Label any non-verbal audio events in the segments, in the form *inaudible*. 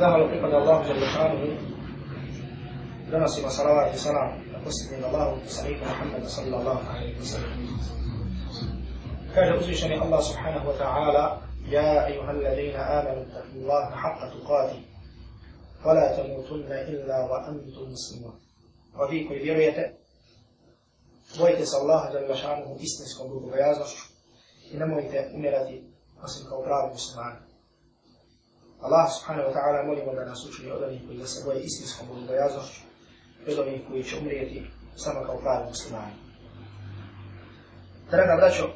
ظهر قبل الله جل شانه لنصب صلوات وسلام وسلم الله سيدنا محمد صلى الله عليه وسلم كان أزيشني الله سبحانه وتعالى يا أيها الذين آمنوا اتقوا الله حق تقاتي ولا تموتن إلا وأنتم مسلمون وفي كل vjerujete, bojite se Allaha jalla šanuhu istinskom bogobojaznošću i nemojte umirati osim kao pravi muslimani. Allah subhanahu wa ta'ala molimo da nas učini od onih koji da se boje istinskom bogobojaznošću i od onih koji će umrijeti samo kao pravi muslimani. Draga braćo,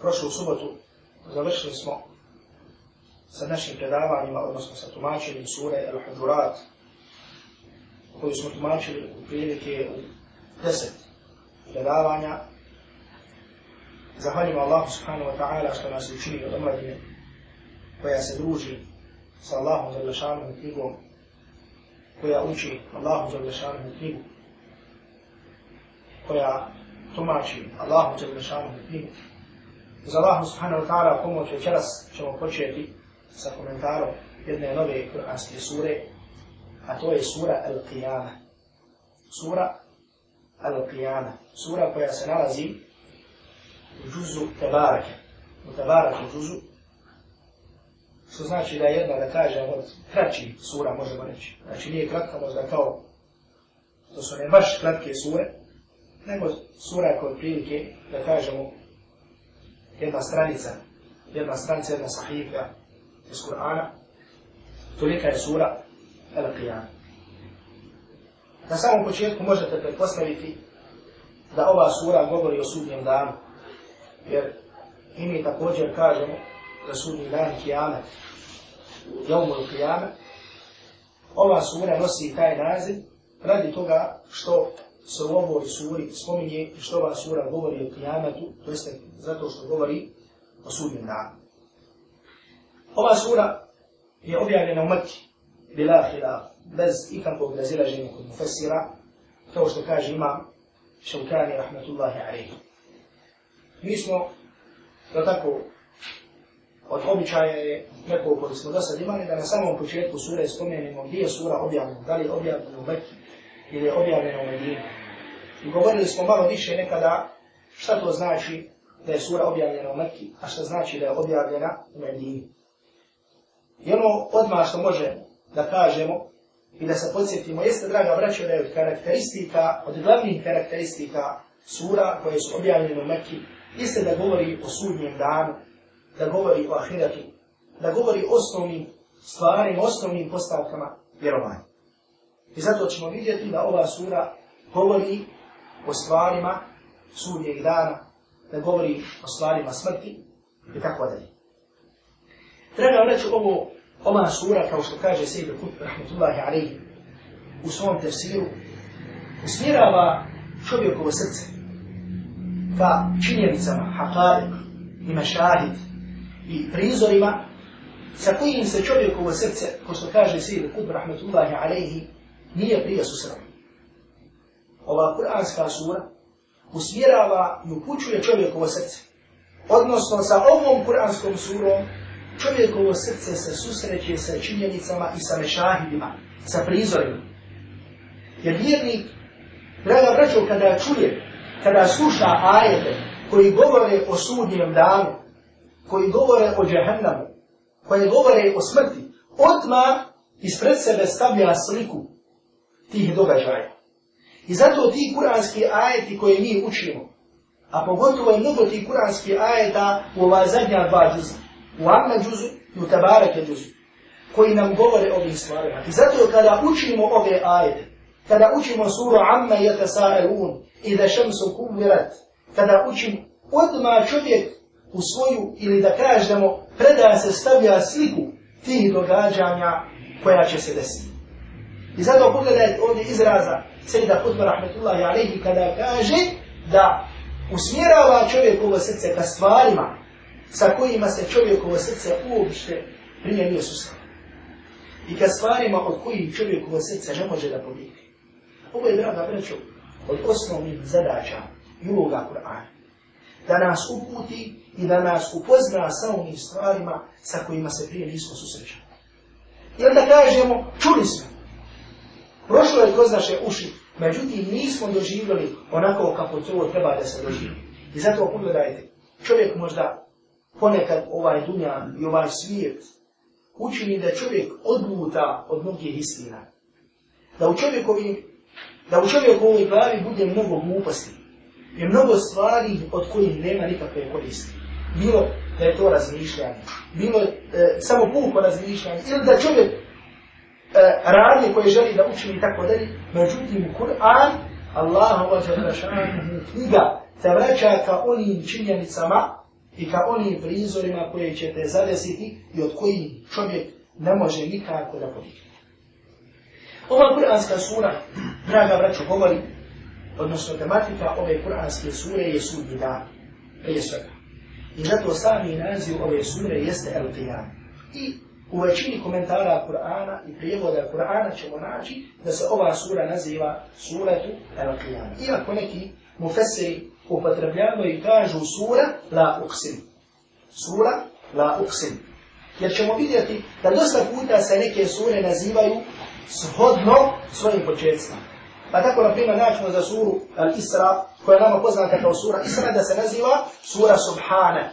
prošlu subotu završili smo sa našim predavanjima, odnosno sa tumačenjem sure Al-Hudurat, koju smo tumačili u prilike u deset predavanja. Zahvaljujemo Allahu subhanahu wa ta'ala što nas učini od omladine koja se druži sa Allahom za lešanom knjigom, koja uči Allahom za lešanom knjigu, koja tumači Allahom za lešanom knjigu. Uz Allahom subhanahu ta'ala pomoć večeras ćemo početi sa komentarom jedne nove kuranske sure, a to je sura Al-Qiyana. Sura Al-Qiyana. Sura koja se nalazi u džuzu Tebarake. U Tebarake džuzu Što znači da jedna, da kažem, od ono, kraći sura, možemo reći. Znači nije kratka možda kao, to su ne baš kratke sure, nego sura kod prilike, da kažemo, jedna stranica, jedna stranica, jedna sahifa iz Kur'ana, tolika je sura Al-Qiyam. Na samom početku možete pretpostaviti da ova sura govori o sudnjem danu, jer i mi također kažemo na sudnji dan Kijame, Jomu il Kijame, ova sura nosi taj naziv radi toga što se u ovoj suri spominje i što ova sura govori o Kijametu, to jeste zato što govori o sudnjem danu. Ova sura je objavljena u Mekki, bila hila, bez ikakvog razilaženja kod mufessira, kao što kaže imam Šaukani, rahmatullahi alaihi. Mi smo, da tako, od običaja je neko koji smo do sad imali da na samom početku sure spomenemo gdje je sura objavljena, da li je objavljena u Mekke ili je objavljena u Medinu. I govorili smo malo više nekada šta to znači da je sura objavljena u Mekke, a šta znači da je objavljena u Medinu. I ono odmah što možemo da kažemo i da se podsjetimo jeste, draga braćo, da je od karakteristika, od glavnih karakteristika sura koje su objavljene u Mekke, jeste da govori o sudnjem danu, da govori o ahiretu, da govori o osnovnim stvarima, osnovnim postavkama vjerovanja. I zato ćemo vidjeti da ova sura govori o stvarima sudnjeg dana, da govori o stvarima smrti i tako dalje. Treba reći ovo, ova sura, kao što kaže Sejde Kut, rahmetullahi alaihi, u svom tefsiru, usmjerava čovjekovo srce ka činjenicama, haqadik i mašahid, i prizorima sa kojim se čovjekovo srce, ko što kaže Sir Kutb Rahmetullahi Aleyhi, nije prije susreo. Ova Kur'anska sura usmjerava i upućuje čovjekovo srce. Odnosno, sa ovom Kur'anskom surom čovjekovo srce se susreće sa činjenicama i sa mešahidima, sa prizorima. Jer vjernik, draga braćo, kada čuje, kada sluša ajete koji govore o sudnjem danu, koji govore o džahennamu, koji govore o smrti, odma ispred sebe stavlja sliku tih događaja. I zato ti kuranski ajeti koje mi učimo, a pogotovo je mnogo tih kuranski ajeta u ova zadnja dva džuzi, u Amna džuzu i u Tabarake džuzu, koji nam govore o ovim stvarima. I zato kada učimo ove ajete, kada učimo suru Amma yata sa'ilun i da šem su kubirat, kada učimo, odmah čovjek u svoju, ili da kažemo, predaja se stavlja sliku tih događanja koja će se desiti. I zato pogledajte ovdje izraza Sejda Kutba Rahmetullahi Alehi kada kaže da usmjerava čovjekovo srce ka stvarima sa kojima se čovjekovo srce uopšte prije nije susrao. I ka stvarima od kojih čovjekovo srce ne može da pobjegne. Ovo je, draga breću, od osnovnih zadaća i uloga Kur'ana da nas uputi i da nas upozna sa onim stvarima sa kojima se prije nismo susrećali. I onda kažemo, čuli smo. Prošlo je kroz naše uši, međutim nismo doživjeli onako kako to treba da se doživi. I zato pogledajte, čovjek možda ponekad ovaj dunja i ovaj svijet učini da čovjek odluta od mnogih istina. Da u čovjekovi, da u čovjekovoj glavi bude mnogo gluposti i mnogo stvari od kojih nema nikakve koristi. Bilo da je to razmišljanje, bilo e, samo puko razmišljanje, ili da čovjek e, radi koje želi da učini i tako dalje, međutim u Kur'an, Allah ova će vrašanje knjiga, te vraća ka onim činjenicama i ka onim prizorima koje ćete zavesiti i od kojih čovjek ne može nikako da podikne. Ova kur'anska sura, draga braćo, govori odnosno tematika ove kuranske sure je sudnji dan, prije svega. I zato sami naziv ove sure jeste El Qiyam. I u većini komentara Kur'ana i prijevoda Kur'ana ćemo naći da se ova sura naziva suratu El Qiyam. Iako neki mufesiri upotrebljamo i kažu sura la uksim. Sura la uksim. Jer ćemo vidjeti da dosta puta se neke sure nazivaju shodno svojim početstvama. Pa tako, na primjer, naćemo za suru Al-Isra, koja je nama poznata kao sura Isra, da se naziva sura Subhana.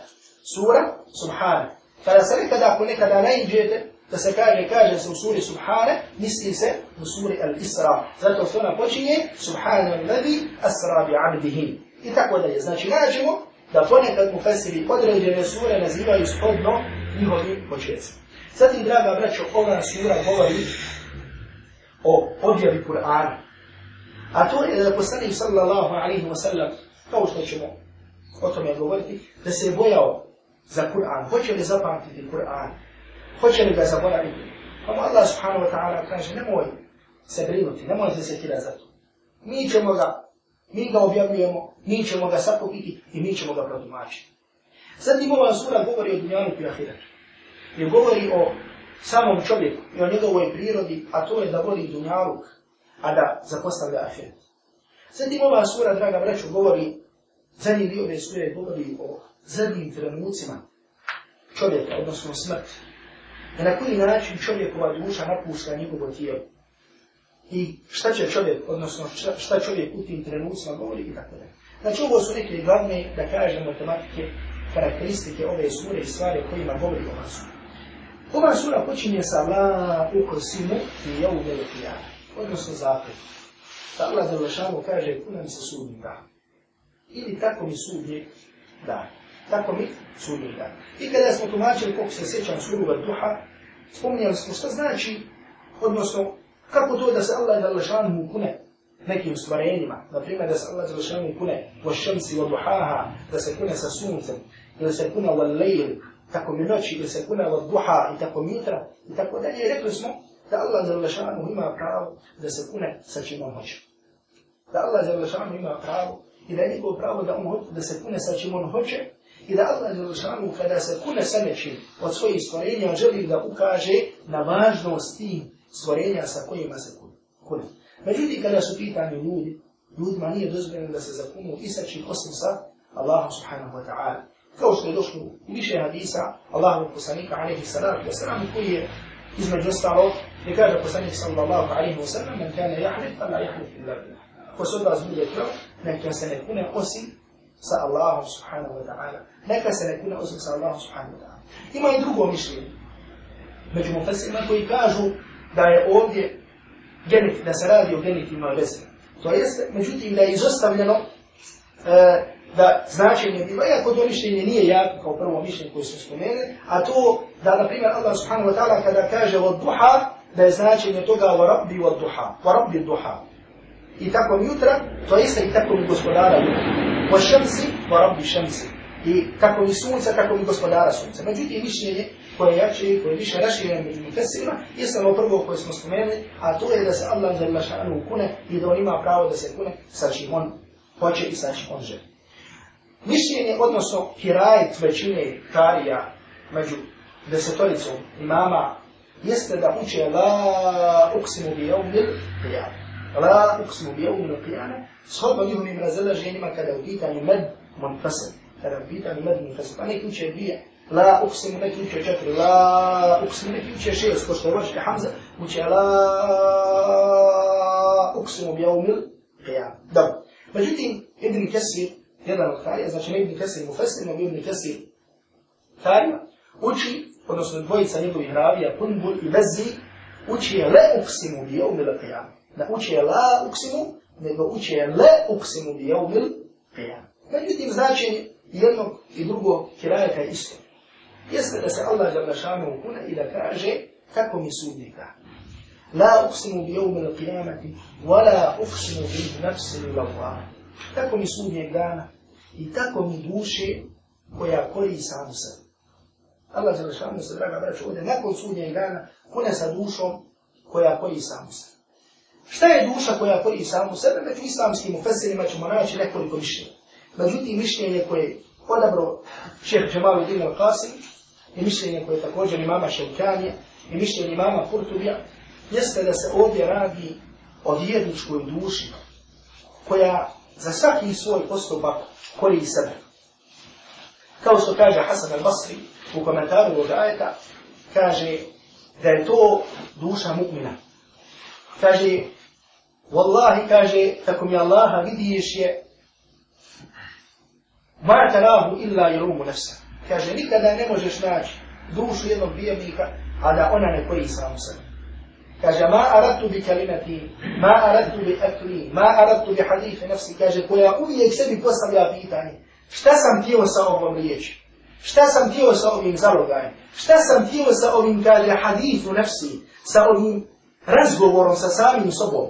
Sura Subhana. Kada se nekada, ako nekada najđete, da se kaže, kaže se u suri Subhana, misli se u suri Al-Isra. Zato što ona počinje Subhana al-Nabi Asra bi abdihi. I tako dalje. Znači, nađemo da ponekad mu fesiri određene sure nazivaju shodno njihovim početcima. Zatim, draga braćo, ova sura govori o objavi Kur'ana. A to je da poslanik sallallahu alaihi wa sallam, kao što ćemo o tome govoriti, da se je bojao za Kur'an. Hoće li zapamtiti Kur'an? Hoće li ga zaboraviti? Pa mu Allah subhanahu wa ta'ala kaže, nemoj se brinuti, nemoj se sekira za to. Mi ćemo ga, mi ga objavljujemo, mi ćemo ga sakupiti i mi ćemo ga protumačiti. Sad im ova sura govori o dunjanu i ahiretu. I govori o samom čovjeku i o njegovoj prirodi, a to je da voli dunjaluk a da zapostavlja ahiret. Zatim ova sura, draga braću, govori, zadnji dio ove sure govori o zadnjim trenucima čovjeka, odnosno smrt. Da na koji način čovjekova duša napušta njegovo tijelo. I šta će čovjek, odnosno šta, šta čovjek u tim trenucima govori i tako da. Znači ovo su neke glavne, da kažemo, tematike, karakteristike ove sure i stvari kojima govori ova sura. Ova sura počinje sa la ukosimu i jau velikijana odnosno zakon. Tabla pa Zelošanu kaže, kuna mi se sudnji dan. Ili tako mi sudnji dan. Tako mi sudnji dan. I kada smo tumačili koliko se sjećam suruga duha, spominjali smo što znači, odnosno, kako to da se Allah Zelošanu mu kune nekim stvarenjima, na primjer da se Allah Zelošanu kune po šemci od duhaha, da se kune sa suncem, ili se kune u lejl, tako mi noći, ili se kune od duha, i tako mitra, i tako dalje, rekli smo, da Allah Zalašanu ima pravo da se kune sa čim on hoće. Da Allah Zalašanu ima pravo i da je njegov pravo da on hoće da se kune sa čim on hoće i da Allah Zalašanu kada se kune sa nečim od svojih stvorenja želi da ukaže na važnost tih stvorenja sa kojima se kune. Međutim, kada su pitanje ljudi, ljudima nije dozvoljeno da se zakunu i sa čim osim sa Allahom subhanahu wa ta'ala. Kao što je došlo u više hadisa, Allahu poslanika alaihi salatu wa salam, koji je između ostalog لكاجة poslanik sallallahu alaihi wa sallam men kane yahlif fala yahlif illa billah Rasul razumije to neka se ne kune osim sa Allahom subhanahu wa ta'ala neka se ne kune osim sa Allahom subhanahu wa ta'ala ima i drugo mišljenje među mufesima koji kažu da je ovdje genit, da se radi o genitivnoj vezi to jeste međutim da je izostavljeno da značenje biva, iako to mišljenje nije jako kao prvo mišljenje koje smo spomenuli, a to da, na primjer, Allah subhanahu wa ta'ala kada kaže od duha, da je značenje toga wa rabbi wa duha, wa rabbi duha. I tako jutra, to jeste i tako gospodara jutra. Wa šemsi, wa rabbi šemsi. I tako mi sunca, tako mi gospodara sunca. Međutim, mišljenje koje je jače i koje je više raširan među mufesima, jeste ono prvo koje smo spomenuli, a to je da se Allah za ima šanu kune i da on ima pravo da se kune sa čim on hoće i sa čim on želi. Mišljenje, odnosno kirajet većine karija među desetoricom imama jeste da uče la uksimu bi jaumil qiyame. La uksimu bi jaumil qiyame, shodno njihovim razilaženjima kada je u pitanju med munfasad. Kada je u pitanju med munfasad. Pa neki uče dvije, la uksimu, neki uče četiri, la uksimu, neki uče šest, ko što je roške Hamza, uče la uksimu bi jaumil qiyame. Dobro. Međutim, Ibn Kesir, jedan od Karija, znači ne Ibn Kesir, Mufesir, nego Ibn Kesir Karija, uči odnosno dvojica njegovih ravija, Kunbul i Bezi, uči je le uksimu bi jeumil qiyam. Ne uči je la uksimu, nego uči je le uksimu bi jeumil qiyam. Međutim, značenje jednog i drugog kirajeta je isto. Jeste da se Allah žele šanu kuna i da kaže tako mi sudnika. La uksimu bi jeumil qiyamati, wa la uksimu bi nafsi lila Allah. Tako mi sudnijeg dana i tako mi duše koja koji sam sebi. Allah je lišanu se draga braću ovdje nakon sudnjeg dana kune sa dušom koja koji samu se. Šta je duša koja koji samu se? Među islamskim ufeselima ćemo naći nekoliko mišljenja. Međutim, mišljenje koje je odabro šeheh Džemalu Dinu Al-Qasim i mišljenje koje je također imama Šeukanija i mišljenje imama Kurtubija jeste da se ovdje radi o vjerničkoj duši koja za svaki svoj postupak koji sebe. kao što kaže Hasan al-Basri u komentaru ovog ajeta, kaže da je to duša mu'mina. Kaže, Wallahi, kaže, tako mi Allaha vidiš je, ma te rahu illa i rumu nefsa. Kaže, nikada ne možeš naći dušu jednog vjernika, a da ona ne koji sam sebe. Kaže, ma aradtu bi kalimati, ma aradtu bi akli, ma aradtu bi hadife nefsi, kaže, koja uvijek sebi postavlja pitanje. Šta sam tio sa ovom riječi? Šta sam tio sa ovim zalogajem? Šta sam tio sa ovim kaže hadith u nefsi? Sa ovim razgovorom sa samim sobom?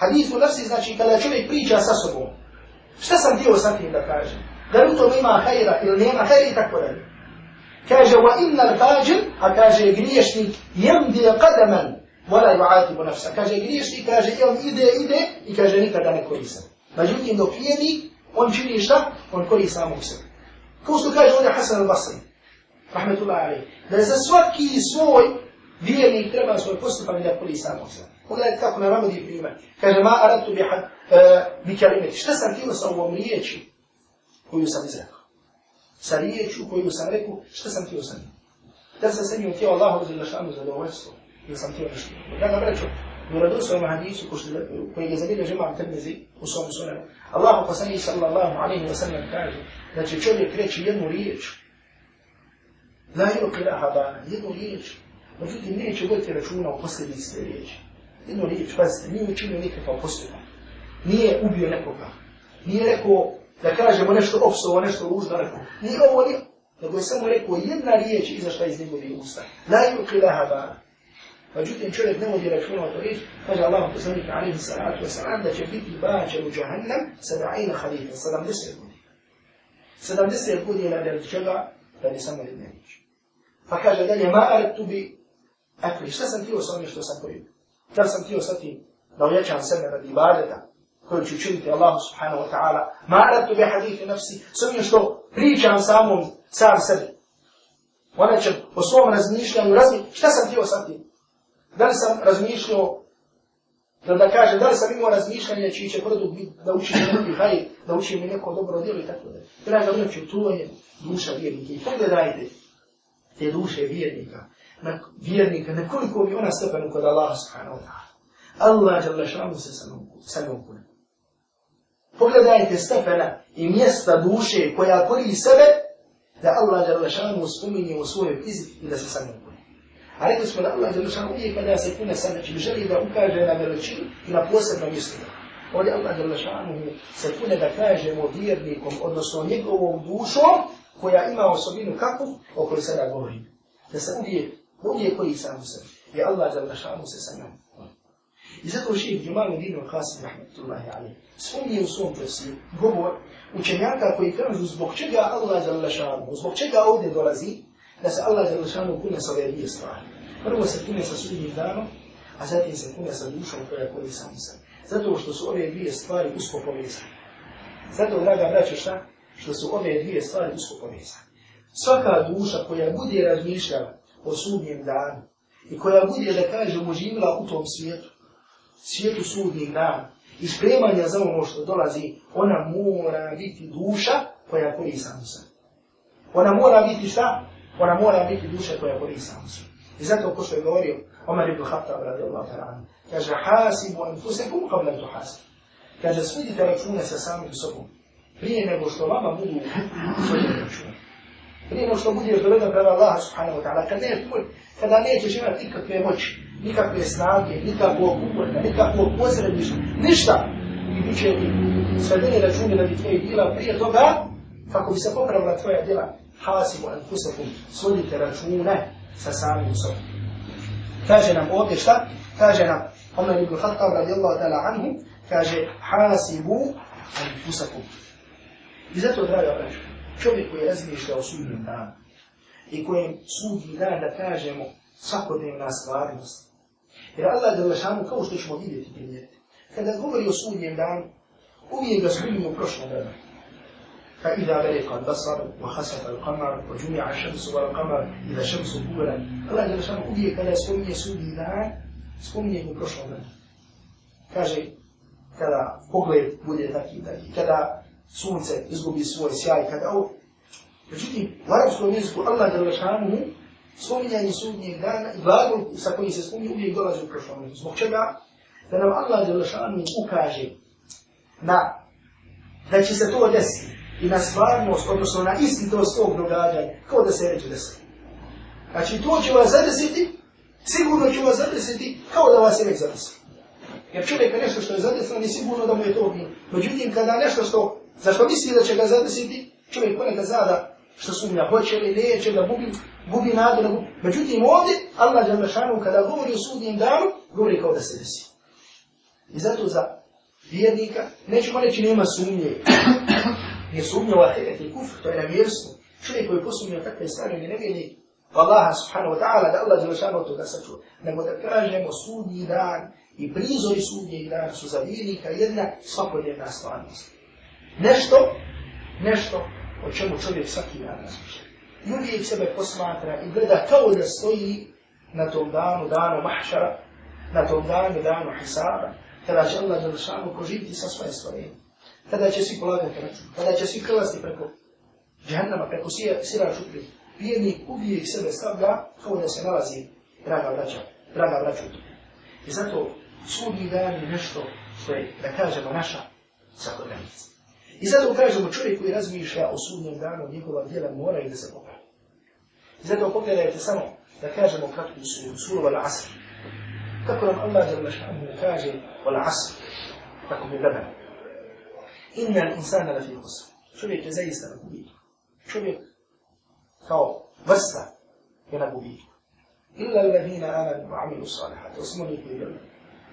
Hadith u nefsi znači kada čovjek priča sa sobom. Šta sam tio sa tim da kaže? Da li to nema hajera ili nema hajera i tako dalje? Kaže, wa inna l-fajr, a kaže griješnik, jemdi qadaman, wala ju'ati bu nafsa. Kaže griješnik, kaže i on ide, ide, i kaže nikada ne koji sam. Međutim, dok vijednik On čini šta? On kori samog sebe. Kao što kaže ovdje Hasan al-Basri, rahmetullahi alaih, da je za svaki svoj vjernik treba svoj postupak da kori samog sebe. Pogledajte kako na navodi primjer. Kaže, ma aratu bi, uh, bi kalimeti. Šta sam tijelo sa ovom riječi koju sam izrekao? Sa riječu koju sam rekao, šta sam tijelo sa njim? Da sam sa njim htio Allahu za lašanu zadovoljstvo. Ili sam tijelo nešto. Draga braćo, يردون سوى حديث وكي يزدين جمع تنزي وصوم سنة الله قصني صلى الله عليه وسلم كاجه لكي تشوي كريتش ينو ريج لا يوقي لأحبانا ينو ريج وجود النيج يقول ترشونا وقصد ليست ريج ينو ريج بس نيو تشيني نيك فقصدنا نيه أبيو نكوكا nije rekao da kažemo nešto opsovo, nešto ružno, rekao, nije ovo nije, nego je samo rekao jedna riječ iza šta iz njegovih usta. Najmu kila habana. Međutim, čovjek ne vodi računa o toj riječi, kaže Allah poslanik alaihi salatu wasalam da će biti bačen u džahannam seda'ina halifa, deset godina. Sedamdeset godina radi čega? da Radi samo jedne riječ. Pa kaže dalje, ma tu bi akli, šta sam tio sa onim što sam pojio? Da sam tio sa tim da ujačam sebe radi ibadeta koju ću činiti Allah subhanahu wa ta'ala, ma tu bi hadithi nafsi, s onim što pričam samom, sam sebi. Ona će po svom razmišljanju razmišljati, šta sam tio sa tim? da li sam razmišljao, da, da kaže, da li sam imao razmišljanje čiji će produk biti da učim neki haj, da učim mi neko dobro djelo i tako da. Draga vrloče, to je duša vjernika. I pogledajte te duše vjernika, na, vjernika, na koliko bi ona stepenu kod Allaha subhanahu wa ta'ala. Allah je se sa njom kune. Pogledajte stepena i mjesta duše koja koli sebe, da Allah je spominje u svojoj izi i da se sa njom kune. A rekli smo da Allah Đelešan uvijek kada se kune sa nečim želi da ukaže na veličinu i na posebno mjesto. Ovdje Allah Đelešan se kune da kažemo vjernikom, odnosno njegovom dušom, koja ima osobinu kakvu, o kojoj sada govorim. Da se uvijek, uvijek koji sam u sebi. I Allah Đelešan se sa njom. I zato še je Jumanu Dinu Al-Qasim, rahmatullahi alaih, spomni u svom tefsiru govor učenjaka koji kažu zbog čega Allah Đelešan, zbog čega ovdje dolazi, da se Allah Jelšanu kune sa ove dvije stvari. Prvo se kune sa sudnjim danom, a zatim se kune sa dušom koja kune sam sam. Zato što su ove dvije stvari usko povezane. Zato, draga braće, šta? Što su ove dvije stvari usko povezane. Svaka duša koja bude razmišljala o sudnjem danu i koja bude, da kažem, uživila u tom svijetu, svijetu sudnjih dana i spremanja za ono što dolazi, ona mora biti duša koja koji sam sam. Ona mora biti šta? ona mora biti duša koja boli samcu. I zato ko što je govorio Omar ibn Khattab radi Allah ta'an, kaže, hasibu anfusekum qabla tu hasib. Kaže, svidite račune sa samim sobom, prije nego što vama budu svoje račune. Prije nego što budeš dovedno pred Allaha subhanahu wa ta'ala, kada, kada nećeš imati nikakve moći, nikakve snage, nikakvog uporna, nikakvog pozredništva, ništa, i bit će ti svedeni računi da bi tvoje dila prije toga, kako bi se popravila tvoja dila, hasibu anfusakum sudite račune sa samim sobom. Kaže nam ovdje šta? Kaže nam Omer ibn Khattab radijallahu ta'ala anhu, kaže hasibu anfusakum. I zato, draga braću, čovjek koji razmišlja o sudnjem danu i kojem sudnji dan da kažemo svakodnevna stvarnost. Jer Allah je lašanu, kao što ćemo vidjeti primjeriti, kada govori o sudnjem danu, uvijek ga spominje u prošlom vremenu. فإذا بلق البصر وخسف القمر وجمع الشمس والقمر إذا الشمس كورا الله جل شأنه أبي كلا سكوني سودي لا سكوني من كشوما كاجي كلا بغلي بودي تاكي تاكي كلا سونس إزغو بي سوى سياي كلا أو فجدي وارب سكوني سكو الله جل شأنه سكوني سودي لا إبادو سكوني سكوني أبي كلا سكوني كشوما سبق شبع فنم الله جل شأنه أكاجي نا Da će se to desiti, i na stvarnost, odnosno na istitost tog događanja, kao da se neće desiti. Znači, to će vas zadesiti, sigurno će vas zadesiti, kao da vas je već zadesilo. Jer čovjek nešto što je zadesilo, ni sigurno da mu je to odmah. Međutim, kada nešto što, za što misli da će ga zadesiti, čovjek ponekad zada što sumnja, hoće li, neće, da gubi, gubi nadu. Da gubi. Međutim, ovdje, Allah Đalmašanu, kada govori o sudnjem danu, govori kao da se desi. I zato za vjernika, nećemo reći nema sumnje, ne sumnjava da je kufr, to je na vjerstvu. Čovjek koji posumnjava takve stvari ne nevjeli Allaha subhanahu wa ta'ala da Allah Đelešanu toga sačuva. Nego da kažemo sudnji dan i prizori sudnjih dan su zavijeni kao jedna svakodnevna stvarnost. Nešto, nešto o čemu čovjek svaki dan razmišlja. I uvijek sebe posmatra i gleda kao da stoji na tom danu, danu mahšara, na tom danu, danu hisara, kada će Allah Đelešanu poživiti sa svoje stvarenje. Kada će svi polagati račun, kada će svi hrvasti preko džahnama, preko sira čupri, vjernik uvijek sebe stavlja kao da se nalazi draga vraća, draga vraća. I zato sudni dan je nešto što je, da kažemo, naša svakodnevnica. I zato kažemo čovjek koji razmišlja o sudnjem danu, njegova djela mora i da se popravi. I zato pogledajte samo, da kažemo kratku su, surova la asr. Kako nam Allah je kaže, o la asr, tako mi gledamo. إن الإنسان لفي خسر čovjek je zaista na gubitku. Čovjek kao vrsta je na gubitku. Illa alladhina amanu wa amilu salihati, osim onih koji vjeruju,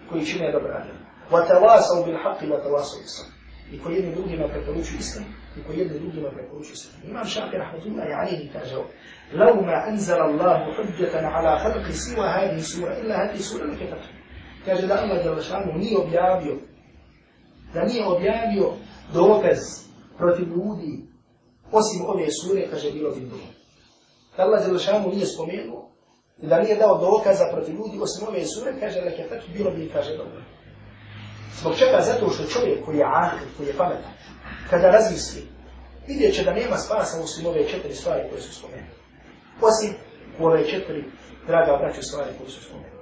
koji čine dobra djela. Wa tawasaw bil haqqi wa tawasaw bis sabr. I koji jedni drugima preporučuju istinu, i koji jedni drugima preporučuju istinu. Imam Šafi rahmetullahi alihi kaže ovo: "Law ma anzala Allah hujjatan ala khalqi siwa hadhihi sura illa hadhihi sura lakatat." Kaže da Allah dželle šanu nije objavio da nije objavio dokaz protiv ljudi osim ove sure, kaže bilo bi drugo. Da Allah Zelšanu nije spomenuo i da nije dao dokaza protiv ljudi osim ove sure, kaže da je tako bilo bi kaže dobro. Zbog čega? Zato što čovjek koji je ahir, koji je pametan, kada razmisli, vidjet će da nema spasa osim ove četiri stvari koje su spomenuli. Osim ove četiri, draga braću, stvari koje su spomenuli.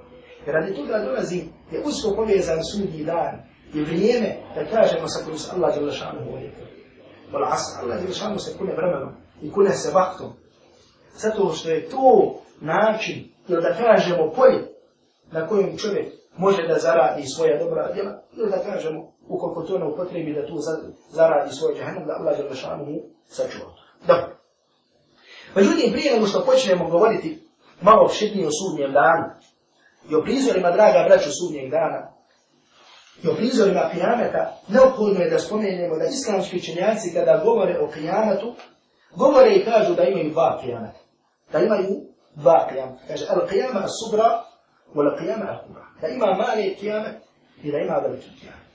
Jer radi toga dolazi, je usko povezan sudnji dan i vrijeme da kažemo sa kojim se Allah je lešanu uvijek. Bol asr, Allah je lešanu se kune vremenom i kune se vaktom. Zato što je to način ili da kažemo polje na kojem čovjek može da zaradi svoja dobra djela ili da kažemo ukoliko to ne upotrebi da tu zaradi svoj džahnem da Allah je lešanu mu sačuva. Dobro. Međutim, prije nego što počnemo govoriti malo opšetnije o sudnjem danu i o prizorima, draga braću, sudnjeg dana, i o prizorima kijameta, neophodno je da spomenemo da islamski činjaci kada govore o kijametu, govore i kažu da imaju dva kijameta. Da imaju dva kijameta. Kaže, al kijama al subra, wal kijama al kubra. Da ima mali kijamet i da ima veliki kijamet.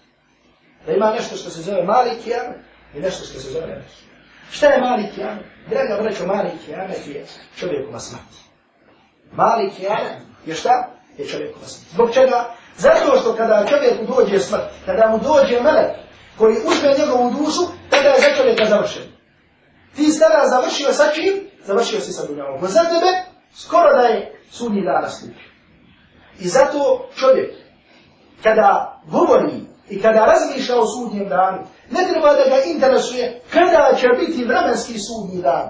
Da ima nešto što se zove mali kijamet i nešto što se zove veliki kijamet. Šta je mali kijamet? Draga braćo, mali kijamet je čovjekuma smrti. Mali kijamet je šta? Je čovjekuma smrti. Zbog čega? Zato što kada čovjeku dođe smrt, kada mu dođe melek koji uzme njegovu dušu, tada je za čovjeka završen. Ti stara završio sa čim? Završio si sa dunjavom. No za tebe skoro da je sudni dana stupio. I zato čovjek, kada govori i kada razmišlja o sudnjem danu, ne treba da ga interesuje kada će biti vremenski sudni dan.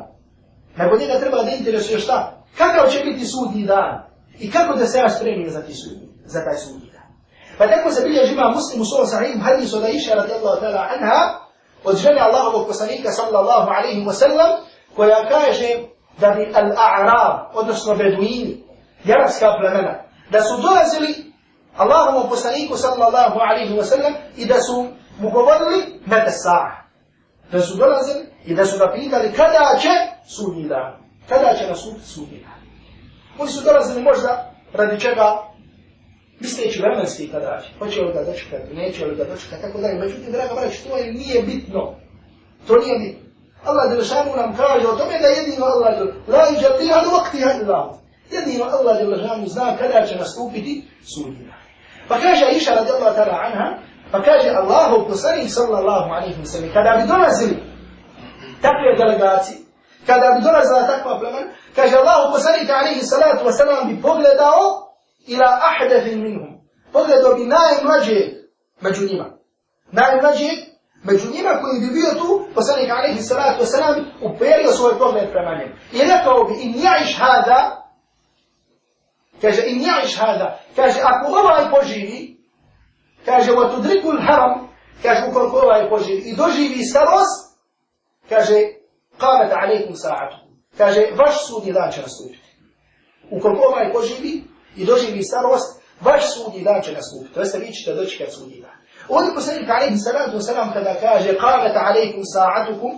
Nego njega treba da interesuje šta? Kakav će biti sudni dan? I kako da se ja spremim za, ti sudnji, za taj sudnji? فتكوز bilja džima muslimu s ovom sahihom hadisu da iša radijallahu ta'ala anha od žene Allahovog poslanika sallallahu alaihi wa sallam koja kaže da bi al-A'rab, odnosno beduini, jaranska plemena, da su dolazili Allahovom poslaniku sallallahu alaihi wa sallam i da su mu govorili mete sa'a. Da su dolazili i da su ga pitali kada će sudnji dan, kada će nastupiti sudnji dan. Oni su dolazili možda radi čega vremenski kad kada hoće li ga dočekati, neće li ga dočekati, tako dalje. Međutim, draga brać, to je nije bitno. To nije bitno. Allah Đelešanu nam kaže o tome da jedino Allah Đelešanu, la i želiha do vaktiha illa. Jedino Allah Đelešanu zna kada će nastupiti sudnja. Pa kaže Aisha radijallahu ta'ala anha, pa kaže Allahu poslanik sallallahu alaihi wa kada bi dolazili takve delegacije, kada bi dolazila takva plemena, kaže Allahu poslanik alaihi salatu wa bi pogledao إلى أحدث منهم pogledao bi najmlađe među njima. Najmlađe među njima koji bi bio tu, poslanik alaihi salatu wasalam, uperio svoj pogled prema njemu. I rekao bi, in ja'iš hada, kaže, in ja'iš hada, kaže, ako ovaj poživi, kaže, wa tudrikul haram, kaže, ukoliko ovaj poživi i doživi starost, kaže, qamat alaikum sa'atu. Kaže, vaš sudni dan će nastupiti. Ukoliko ovaj poživi, i doživi starost, vaš sudi dan će nastupiti. To jeste, vi ćete doći kad sudi dan. Ovdje posljednik alaihi salatu wasalam kada kaže qamata alaikum sa'atukum,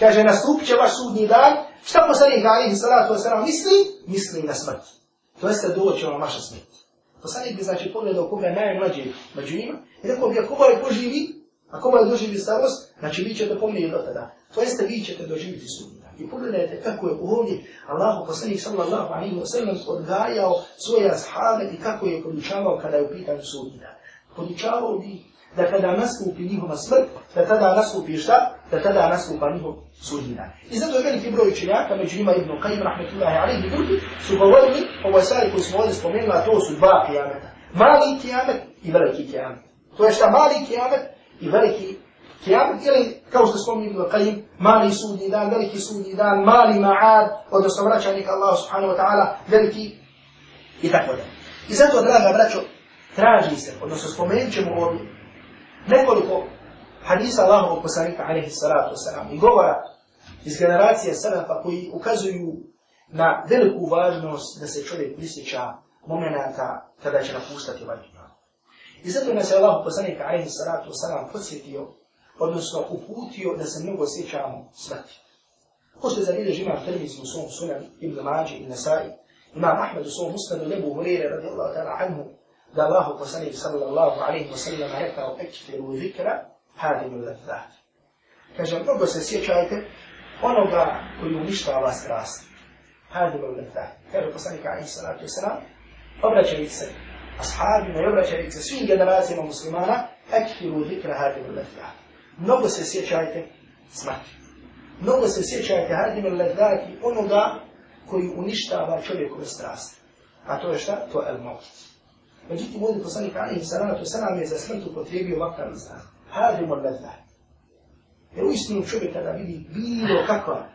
kaže nastupit će vaš sudni dan, šta posljednik alaihi salatu wasalam misli? Misli na smrt. To jeste, doći vam vaša smrt. Posljednik bi znači pogledao koga najmlađe među njima, i rekao bi, ako ovaj poživi, ako ovaj doživi starost, znači vi ćete pomijeniti do tada. To jeste, vi ćete doživiti sudni. I pogledajte kako je ovdje Allahu poslanik sallallahu alaihi wa sallam odgajao svoje ashaabe i kako je podučavao kada je u pitanju sudnji dan. Podučavao bi da kada nastupi njihova smrt, da tada nastupi šta? Da tada nastupa njihov sudnji dan. I zato je veliki broj činjaka, među njima Ibn Qajim, rahmetullahi alaihi drugi, su govorili o ovoj stvari koju smo ovdje spomenuli, a to su dva kijameta. Mali kijamet i veliki kijamet. To je šta mali kijamet i veliki kijamet, ili kao što spomenuli Ibn Qajim, mali sudni dan, veliki sudni dan, mali ma'ad, odnosno vraćanje ka Allahu subhanahu wa ta'ala, veliki i tako da. I zato, draga braćo, traži se, odnosno spomenut ćemo ovdje nekoliko hadisa Allahovog poslanika, alaihi salatu wasalam, i govora iz generacije salafa koji ukazuju na veliku važnost da se čovjek prisjeća momenata kada će napustati ovaj dunjal. I zato nas je Allah poslanika, alaihi salatu wasalam, podsjetio odnosno uputio da se mnogo sjećamo smrti. Ko što zabilježi imam Tirmizi u svom sunan Ibn Mađi i Nasai, imam Ahmed u svom ustanu Lebu Hurire Allah ta'ala anhu, da Allahu poslanik sallallahu alaihi wa sallam rekao ekfiru zikra, hadim u lathat. Kaže, mnogo se sjećajte onoga koji uništa uništava strast. Hadim u lathat. Kaže poslanik alaihi sallatu wa sallam, obraćajte se ashabima i obraćajte se svim generacijama muslimana, ekfiru zikra, hadim u lathat. mnogo se sjećajte smrti. Mnogo se sjećajte hadimel lezati onoga koji uništava čovjekove strasti. A to je šta? To je el-maut. Međutim, ovdje poslanik Alihi Salatu Salam je za smrt upotrijebio vakar izraz. Hadimo lezda. Jer u istinu čovjek kada vidi bilo kakva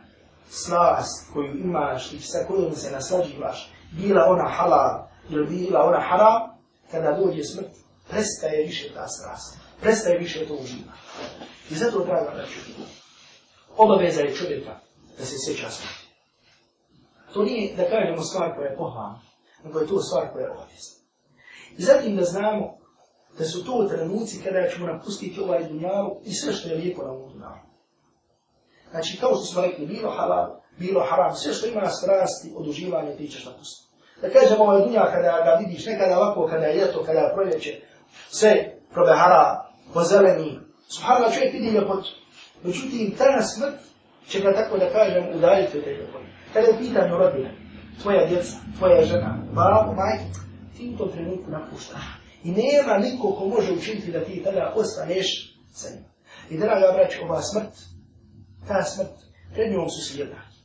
slast koju imaš i sa kojom se naslađivaš, bila ona halal ili bila ona haram, kada dođe smrt, prestaje više ta strast prestaje više to uzima. I zato je pravda da Obaveza je čovjeka da se sjeća smrti. To nije da kažemo stvar koja je pohvalna, nego je to stvar koja je obavezna. I zatim da znamo da su to trenuci kada ćemo napustiti ovaj dunjavu i sve što je lijepo na ovom dunjavu. Znači, kao što smo rekli, bilo halal, bilo haram, sve što ima strasti, oduživanje, ti ćeš napustiti. Da kažemo ovaj dunja kada ga vidiš, nekada ovako, kada je ljeto, kada je proljeće, sve probehara, pozeleni. Subhanallah, čovjek vidi ljepotu. Međutim, ta smrt će ga tako da kažem udaljiti od te ljepotu. Kada je pitanje rodina, tvoja djeca, tvoja žena, babo, majke, ti u tom trenutku napuštaš. I nema niko ko može učiniti da ti tada ostaneš sa njima. I da nam obraći ova smrt, ta smrt, pred njom su svi jednaki.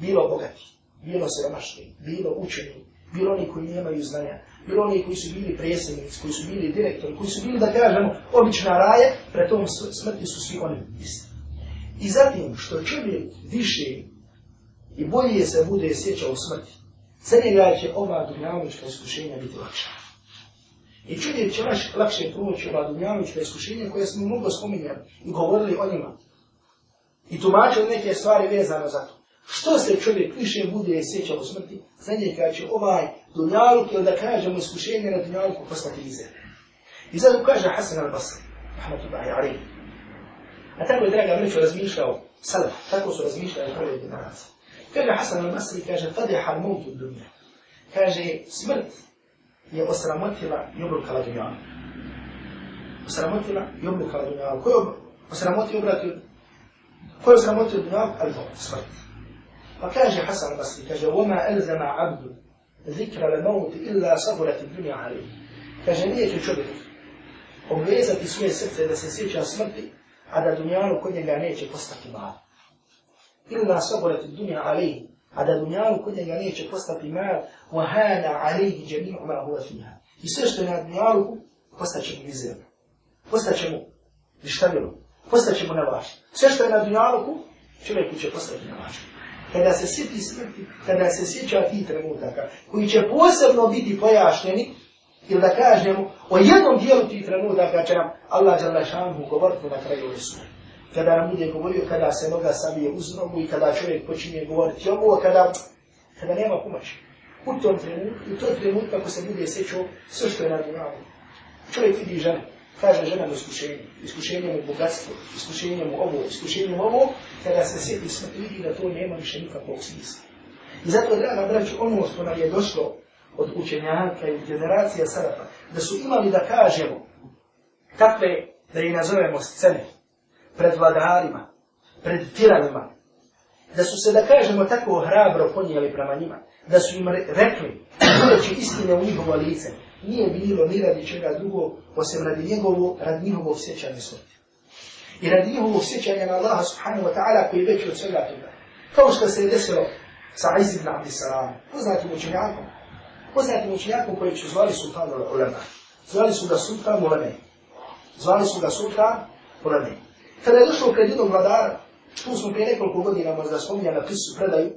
Bilo bogati, bilo siromašni, bilo učeni, bilo oni koji nemaju znanja, bilo oni koji su bili predsjednici, koji su bili direktori, koji su bili, da kažemo, obična raja, pre tom smrti su svi oni isti. I zatim, što čovjek više i bolje se bude sjećao smrti, za njega će ova dunjavnička iskušenja biti lakša. I čovjek će naš lakše proći ova dunjavnička iskušenja koje smo mnogo spominjali i govorili o njima. I tumačili neke stvari vezano za to. Što se čovjek više bude sjećao o smrti, za njega će ovaj dunjaluk ili da kažemo iskušenje na dunjaluku postati mizerno. I zato kaže Hasan al-Basri, rahmatullahi alaihi. A tako je, draga braćo, razmišljao Salaf, tako su razmišljali prve generacije. Kaže Hasan al-Basri, kaže, tada je harmonit u dunja. Kaže, smrt je osramotila i obrukala dunjalu. Osramotila i obrukala dunjalu. Koji je osramotio i obratio? Ko je osramotio dunjalu? Ali smrt. فكاجي حسن البصري كاجي وما ألزم عبد ذكر الموت إلا صبرت الدنيا عليه كاجي نية الشبك أبليزة سوية سفة دسيسيشة سمرتي عدى دنيا له كن يغانيه معه إلا صبرت الدنيا عليه عدى دنيا له كن يغانيه معه وهان عليه جميع ما هو فيها يسيش تنها دنيا له قصتك بزيب قصتك مو يشتغلوا قصتك مو نباش سيش تنها دنيا له Человек учит поставить на машину. kada se sjeti smrti, kada se sjeća ti trenutaka, koji će posebno biti pojašnjeni, ili da kažemo, o jednom dijelu ti trenutaka će nam Allah žele šanhu govoriti na kraju resu. Kada nam bude govorio, kada se noga sabije uz nogu i kada čovjek počinje govoriti ovo, kada, kada nema pomoći. U tom trenutku, u tom trenutku, ako se bude sjećao, sve što je na dunavu. Čovjek vidi žene, kaže žena mu iskušenje, iskušenje mu bogatstvo, iskušenje mu ovo, iskušenje mu ovo, kada se sjeti smrt vidi da to nema više nikakvog smisla. I zato, draga braću, ono što nam je došlo od učenjaka i generacija Sarapa, da su imali da kažemo takve, da je nazovemo scene, pred vladarima, pred tiranima, da su se, da kažemo, tako hrabro ponijeli prema njima, da su im rekli, da će istine u njihovo lice, nije bilo ni radi čega drugo, osim radi njegovo, rad njihovo sjećanje smrti. I radi njihovo sjećanje na Allaha subhanahu wa ta'ala koji je veći od svega toga. Kao što se je desilo sa Aiz ibn Abdi Salam, poznatim učenjakom, poznatim učenjakom koji će zvali sultan ulema. Zvali su ga sultan ulema. Zvali su ga sultan ulema. Kada je došao kred jednog vladara, tu smo prije nekoliko godina možda spominjali na pisu predaju,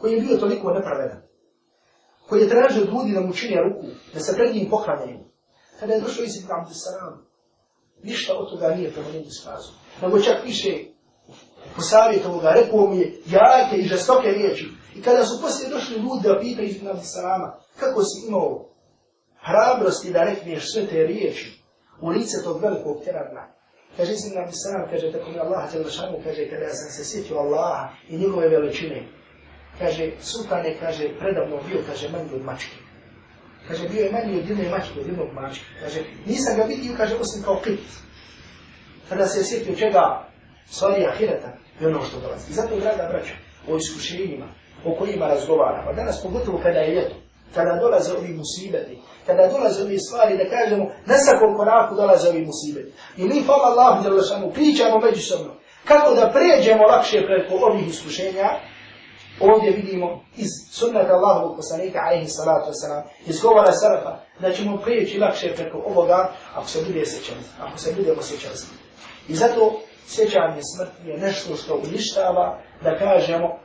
koji je bio toliko nepravedan koji je tražio od ljudi da mu čini ruku, da se pred njim pohranjaju. Kada je došao Isid Abdu Salam, ništa od toga nije prema njim iskazu. Nego čak više posavjeta ovoga, rekao mu je jake i žestoke riječi. I kada su poslije došli ljudi da pita Isid Abdu Salama, kako si imao hrabrosti da rekneš sve te riječi u lice tog velikog teradna. Kaže Isid Abdu Salam, kaže tako mi Allah, kaže kada sam se sjetio Allaha i njegove veličine, kaže, sultan je, kaže, predavno bio, kaže, manji od mačke. Kaže, bio je manji od jednoj mačke, od jednog mačke. Kaže, nisam ga vidio, kaže, osim kao klip. Kada se sjetio čega, stvari ahireta, i ono što dolazi. I zato, draga braća, o iskušenjima, o kojima razgovaramo, danas, pogotovo kada je ljeto, kada dolaze ovi musibeti, kada dolaze ovi stvari, da kažemo, ne sa koliko naku dolaze ovi musibeti. I mi, hvala Allahu, pričamo međusobno, kako da pređemo lakše preko ovih iskušenja, Ovdje vidimo iz sunnata Allahovu poslanika, alaihi salatu wasalam, iz govora sarafa, da ćemo prijeći lakše preko ovoga, ako se bude sjećan, ako se budemo sjećan I zato sjećanje smrti je nešto što uništava, da kažemo,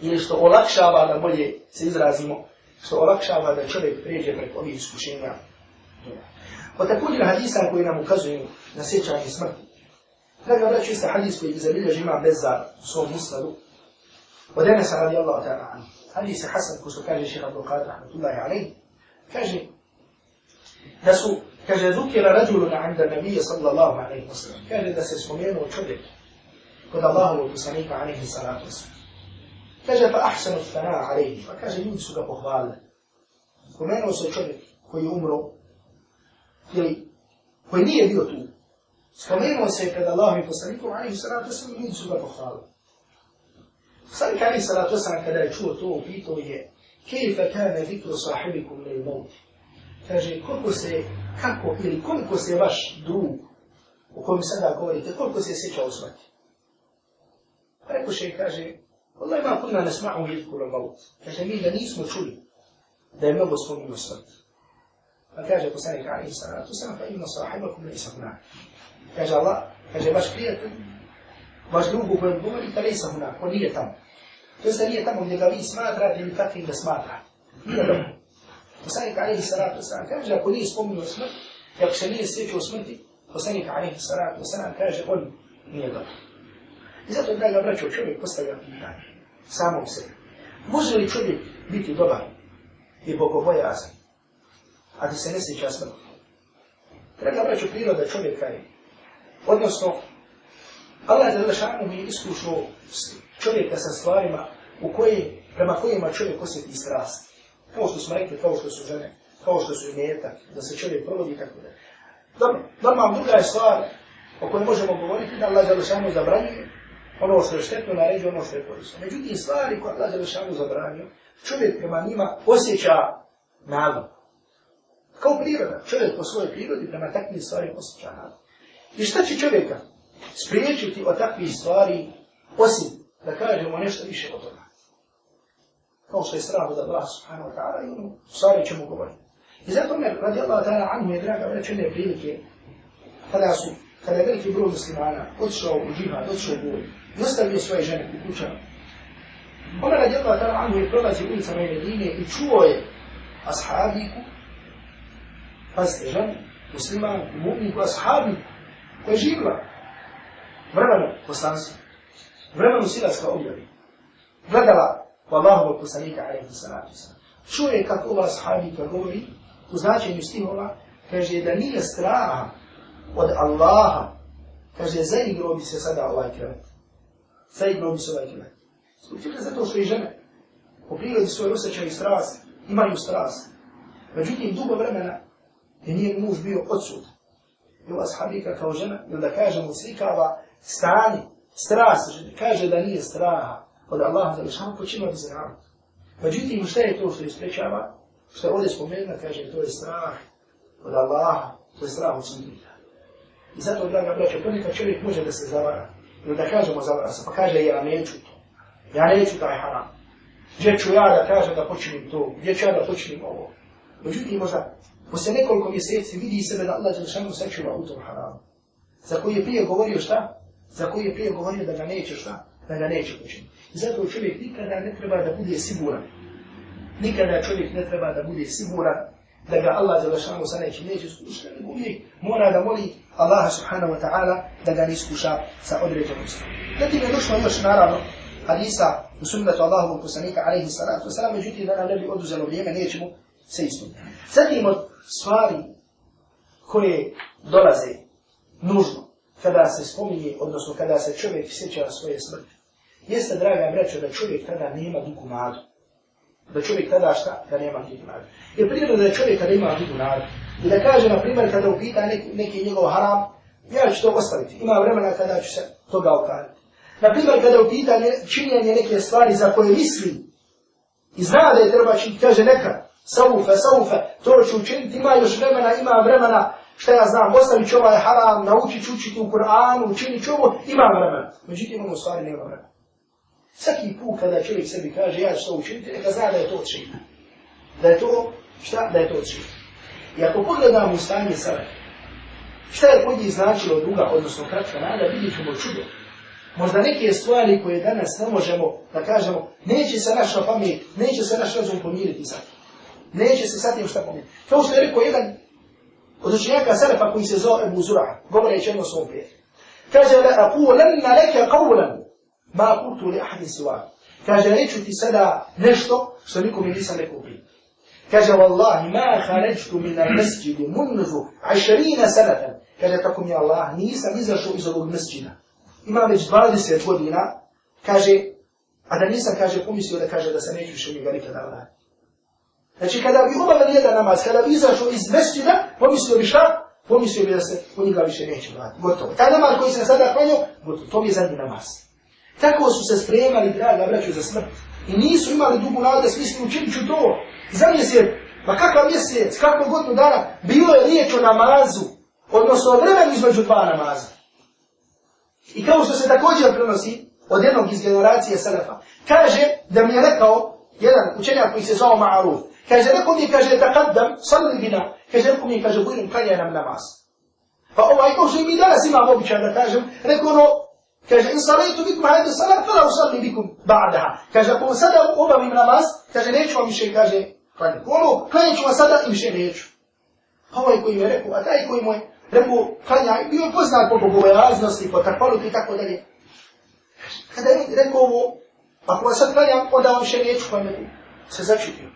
ili što olakšava, da bolje se izrazimo, što olakšava da čovjek prijeđe preko ovih iskušenja. Od također hadisa koji nam ukazuju na sjećanje smrti, Draga braću, isto hadis koji je izabilio žima Bezar u svom musladu, ودنس رضي الله تعالى عنه هل يسي حسن كسو كاجي شيخ عبد القادر رحمة الله عليه كاجي دسو كاجي ذكر رجل عند النبي صلى الله عليه وسلم كاجي دس سمين وتشبك كد الله وبسانيك عليه الصلاة والسلام كاجي فأحسن الثناء عليه فكاجي ينسو كبخبال كمان وسو čovjek koji je umro ili koji nije bio tu spomenuo se pred Allahom i poslanikom alaihi salatu wasallam ljudi ga pohvalili صلى الله عليه والسلام كذا يشوه تو في تو هي كيف كان ذكر صاحبكم للموت كاجي كلكو سي كاكو إلي كلكو سي باش دروب وكم سادا قولي تكلكو سي سيكا وسمك فأيكو شيء كاجي والله ما كنا نسمعه يذكر الموت كاجي مين لن يسمو تشولي دائما بسمو يسمك فكاجي كسانك عليه الصلاة والسلام فإن صاحبكم ليس هناك كاجي الله كاجي باش كريتن Važdruhu koji odgovori, da li sam unak, on nije tamo. To se nije tamo gdje ga vi smatrate ili takvim ga smatra. Poslanik Alihi Salatu Osanam kaže, ako nije spominio smrt, i ako se nije sjećao smrti, poslanik Alihi Salatu Osanam kaže, on nije dobro. I zato da ga vraćao čovjek postavlja pitanje samom sebi. Može li čovjek biti dobar i bogobojazan, a da se ne sjeća smrti? Treba vraćao priroda čovjeka je. Odnosno, Allah je lešanu mi iskušao čovjeka sa stvarima u koje, prema kojima čovjek osjeti strast. Kao što smo rekli, kao što su žene, kao što su imetak, da se čovjek provodi i tako da. Dobro, normalno druga je stvar o kojoj možemo govoriti da Allah je lešanu zabranio ono što je štetno naređe, ono što je korisno. Međutim, stvari koje Allah je lešanu zabranio, čovjek prema njima osjeća nalog. Kao priroda, čovjek po svojoj prirodi prema takvim stvarima osjeća nalog. I šta će čovjeka spriječiti o takvih stvari, osim da kažemo nešto više o toga. Kao što je strah od Allah subhanahu wa ta'ala i ono stvari ćemo govoriti. I zato me, radi Allah ta'ala, anhu je draga vrećene prilike, kada su, kada je veliki broj muslimana odšao u džihad, odšao u boj, i ostavio svoje žene u kućama, Ona radi Allah ta'ala anhu je prolazi ulicama i medine i čuo je ashabiku, pazite, žen, musliman, mu'miku, ashabiku, koja je živla, vremenu poslanstva, vremenu silaska objavi, gledala u Allahovog poslanika, alaihi salatu sa. Čuje kako ova sahabika govori, u značenju stihova, kaže da nije straha od Allaha, kaže zaigrao bi se sada ovaj krevet. Zaigrao bi se ovaj krevet. Učite zato što i žene, po prirodi svoje osjećaju strast, imaju strast. Međutim, dugo vremena je nije muž bio odsud. I ova sahabika kao žena, ili da kažemo, slikava stani, strah se, kaže da nije straha od Allaha za lišanu, počinu da se rama. Međutim, šta je to što isprečava? Što je ovdje spomenuo, kaže, to je strah od Allaha, to je strah od sunnita. I zato, draga braća, ponekad čovjek može da se zavara, ili da kažemo zavara se, pa kaže, ja neću to, ja neću taj haram. Gdje ću ja da kažem da počinim to, gdje ću ja da počinim ovo? Međutim, možda, poslije nekoliko mjeseci vidi sebe da Allah za lišanu sačuva u tom haramu za koji je prije govorio šta? za koji je prije govorio da ga neće šta, da ga neće učiniti. Zato čovjek nikada ne treba da bude siguran. Nikada čovjek ne treba da bude siguran da ga Allah za vašanu sa neće neće skušati, nego uvijek mora da voli Allaha subhanahu wa ta'ala da ga ne iskuša sa određenom stvarom. Zatim je došlo još naravno hadisa u sunnetu Allahovu kusanika alaihi salatu wa salam, međutim da nam ne bi oduzelo vrijeme, nećemo se ispuniti. Zatim od stvari koje dolaze nužno kada se spominje, odnosno kada se čovjek sjeća svoje smrti, jeste, draga breća, da čovjek tada nema duku nadu. Da čovjek tada šta? Da nema duku nadu. Jer prirodno da čovjek tada ima duku nadu. I da kaže, na primjer, kada upita neki, neki njegov haram, ja ću to ostaviti. Ima vremena kada ću se toga okaliti. Na primjer, kada upita činjenje neke stvari za koje misli i zna da je treba činiti, kaže neka, saufe, saufe, to ću učiniti, ima još vremena, ima vremena, šta ja znam, ostavit ću ovaj haram, naučit ću učiti u Kur'anu, učinit ću ovo, ima vremena. Međutim, ono stvari nema vremena. Svaki put kada čovjek sebi kaže, ja ću to učiniti, neka zna da je to odšina. Da je to, šta? Da je to odšina. I ako pogledamo u stanje sebe, šta je pod njih značilo druga, odnosno kratka nada, vidit ćemo čudo. Možda neke stvari koje danas ne možemo da kažemo, neće se naša pamet, neće se naš razum pomiriti sad. Neće se sad tim šta pomiriti. To što je rekao jedan od učenjaka Selefa koji se zove Ebu Zura, je čemu svom prijatelju. Kaže, la aqulanna leke qawlan, ma kultu li ahdi siwa. Kaže, neću ti sada nešto što nikom mi nisam rekao prije. Kaže, wallahi, ma kharajtu min al-masjidu munzu 20 sanatan. Kaže, tako mi Allah, nisam izašao iz ovog masjida. Ima već 20 godina, kaže, a da nisam, kaže, pomislio da kaže da se neću više nikada nikada vratiti. Znači kada bi obala jedan namaz, kada bi izašao iz mesjida, pomislio bi šta? Pomislio bi da se u njega više neće vladiti. Gotovo. Ta namaz koji sam sada hvalio, gotovo. To bi je zadnji namaz. Tako su se spremali, draga braću, za smrt. I nisu imali dugu nadu da smislim učinit ću to. Za mjesec, pa kakav mjesec, kako godinu dana, bilo je riječ o namazu. Odnosno o vremenu između dva namaza. I kao što se također prenosi od jednog iz generacije Salafa. Kaže da mi je rekao jedan učenjak koji se zove Ma'aruf. Kaže, neko mi kaže, da kadam, sali vina. Kaže, neko mi kaže, budem kanja nam namaz. Pa ovaj, to što mi danas imam običan da kažem, neko ono, kaže, in sali tu bikum hajde sala, fela u sali bikum ba'daha. Kaže, ako sada obavim namaz, kaže, neću vam više, kaže, kanja. Ono, kanja ću vam sada i više neću. Pa ovaj koji mi je rekao, a taj koji mu je rekao, kanja, bio je poznat po bogove raznosti, po takvaluti i tako dalje. Kada je rekao ovo, ako vas sad kanja, onda vam više neću, pa me se začutio.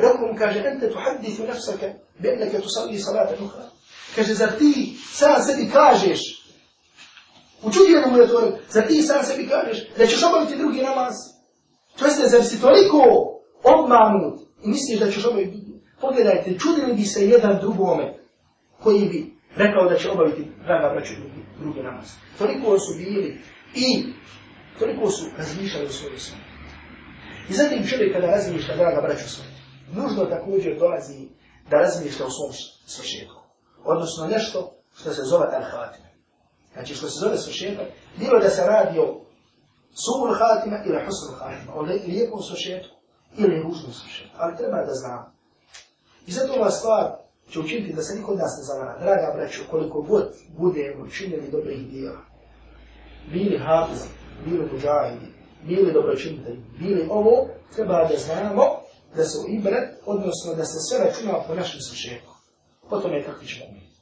ربهم كاجة أنت تحدث نفسك بأنك تصلي صلاة أخرى كاجة زرتي ساعة سبي كاجش وجودي أنا مولا تورب زرتي ساعة سبي كاجش لأشي شبه في دروقي نماز تويسنا زرسي توليكو أبمانو ومسلي إذا شبه بي Pogledajte, čudili bi se jedan drugome koji bi rekao da će obaviti rana braću drugi, drugi namaz. Toliko su bili i toliko su razmišljali o svojoj svojoj. I zatim čovjek kada razmišlja rana braću svojoj, nužno također dolazi da razmišlja u svom svršetku. Odnosno nešto što se zove al hatima. Znači što se zove svršetak, bilo da se radi o sumu hatima ili husru hatima, o lijepom svršetku ili ružnom svršetku. Ali treba da znam. I zato ova stvar će učiniti da se niko od nas ne zavara. Draga braću, koliko god budemo činili dobrih dijela, bili hafizi, bili mužahidi, bili dobročinitelji, bili ovo, treba da znamo da se u ibret, odnosno da se sve računa po našem svršetku. Po tome je ćemo umjeti.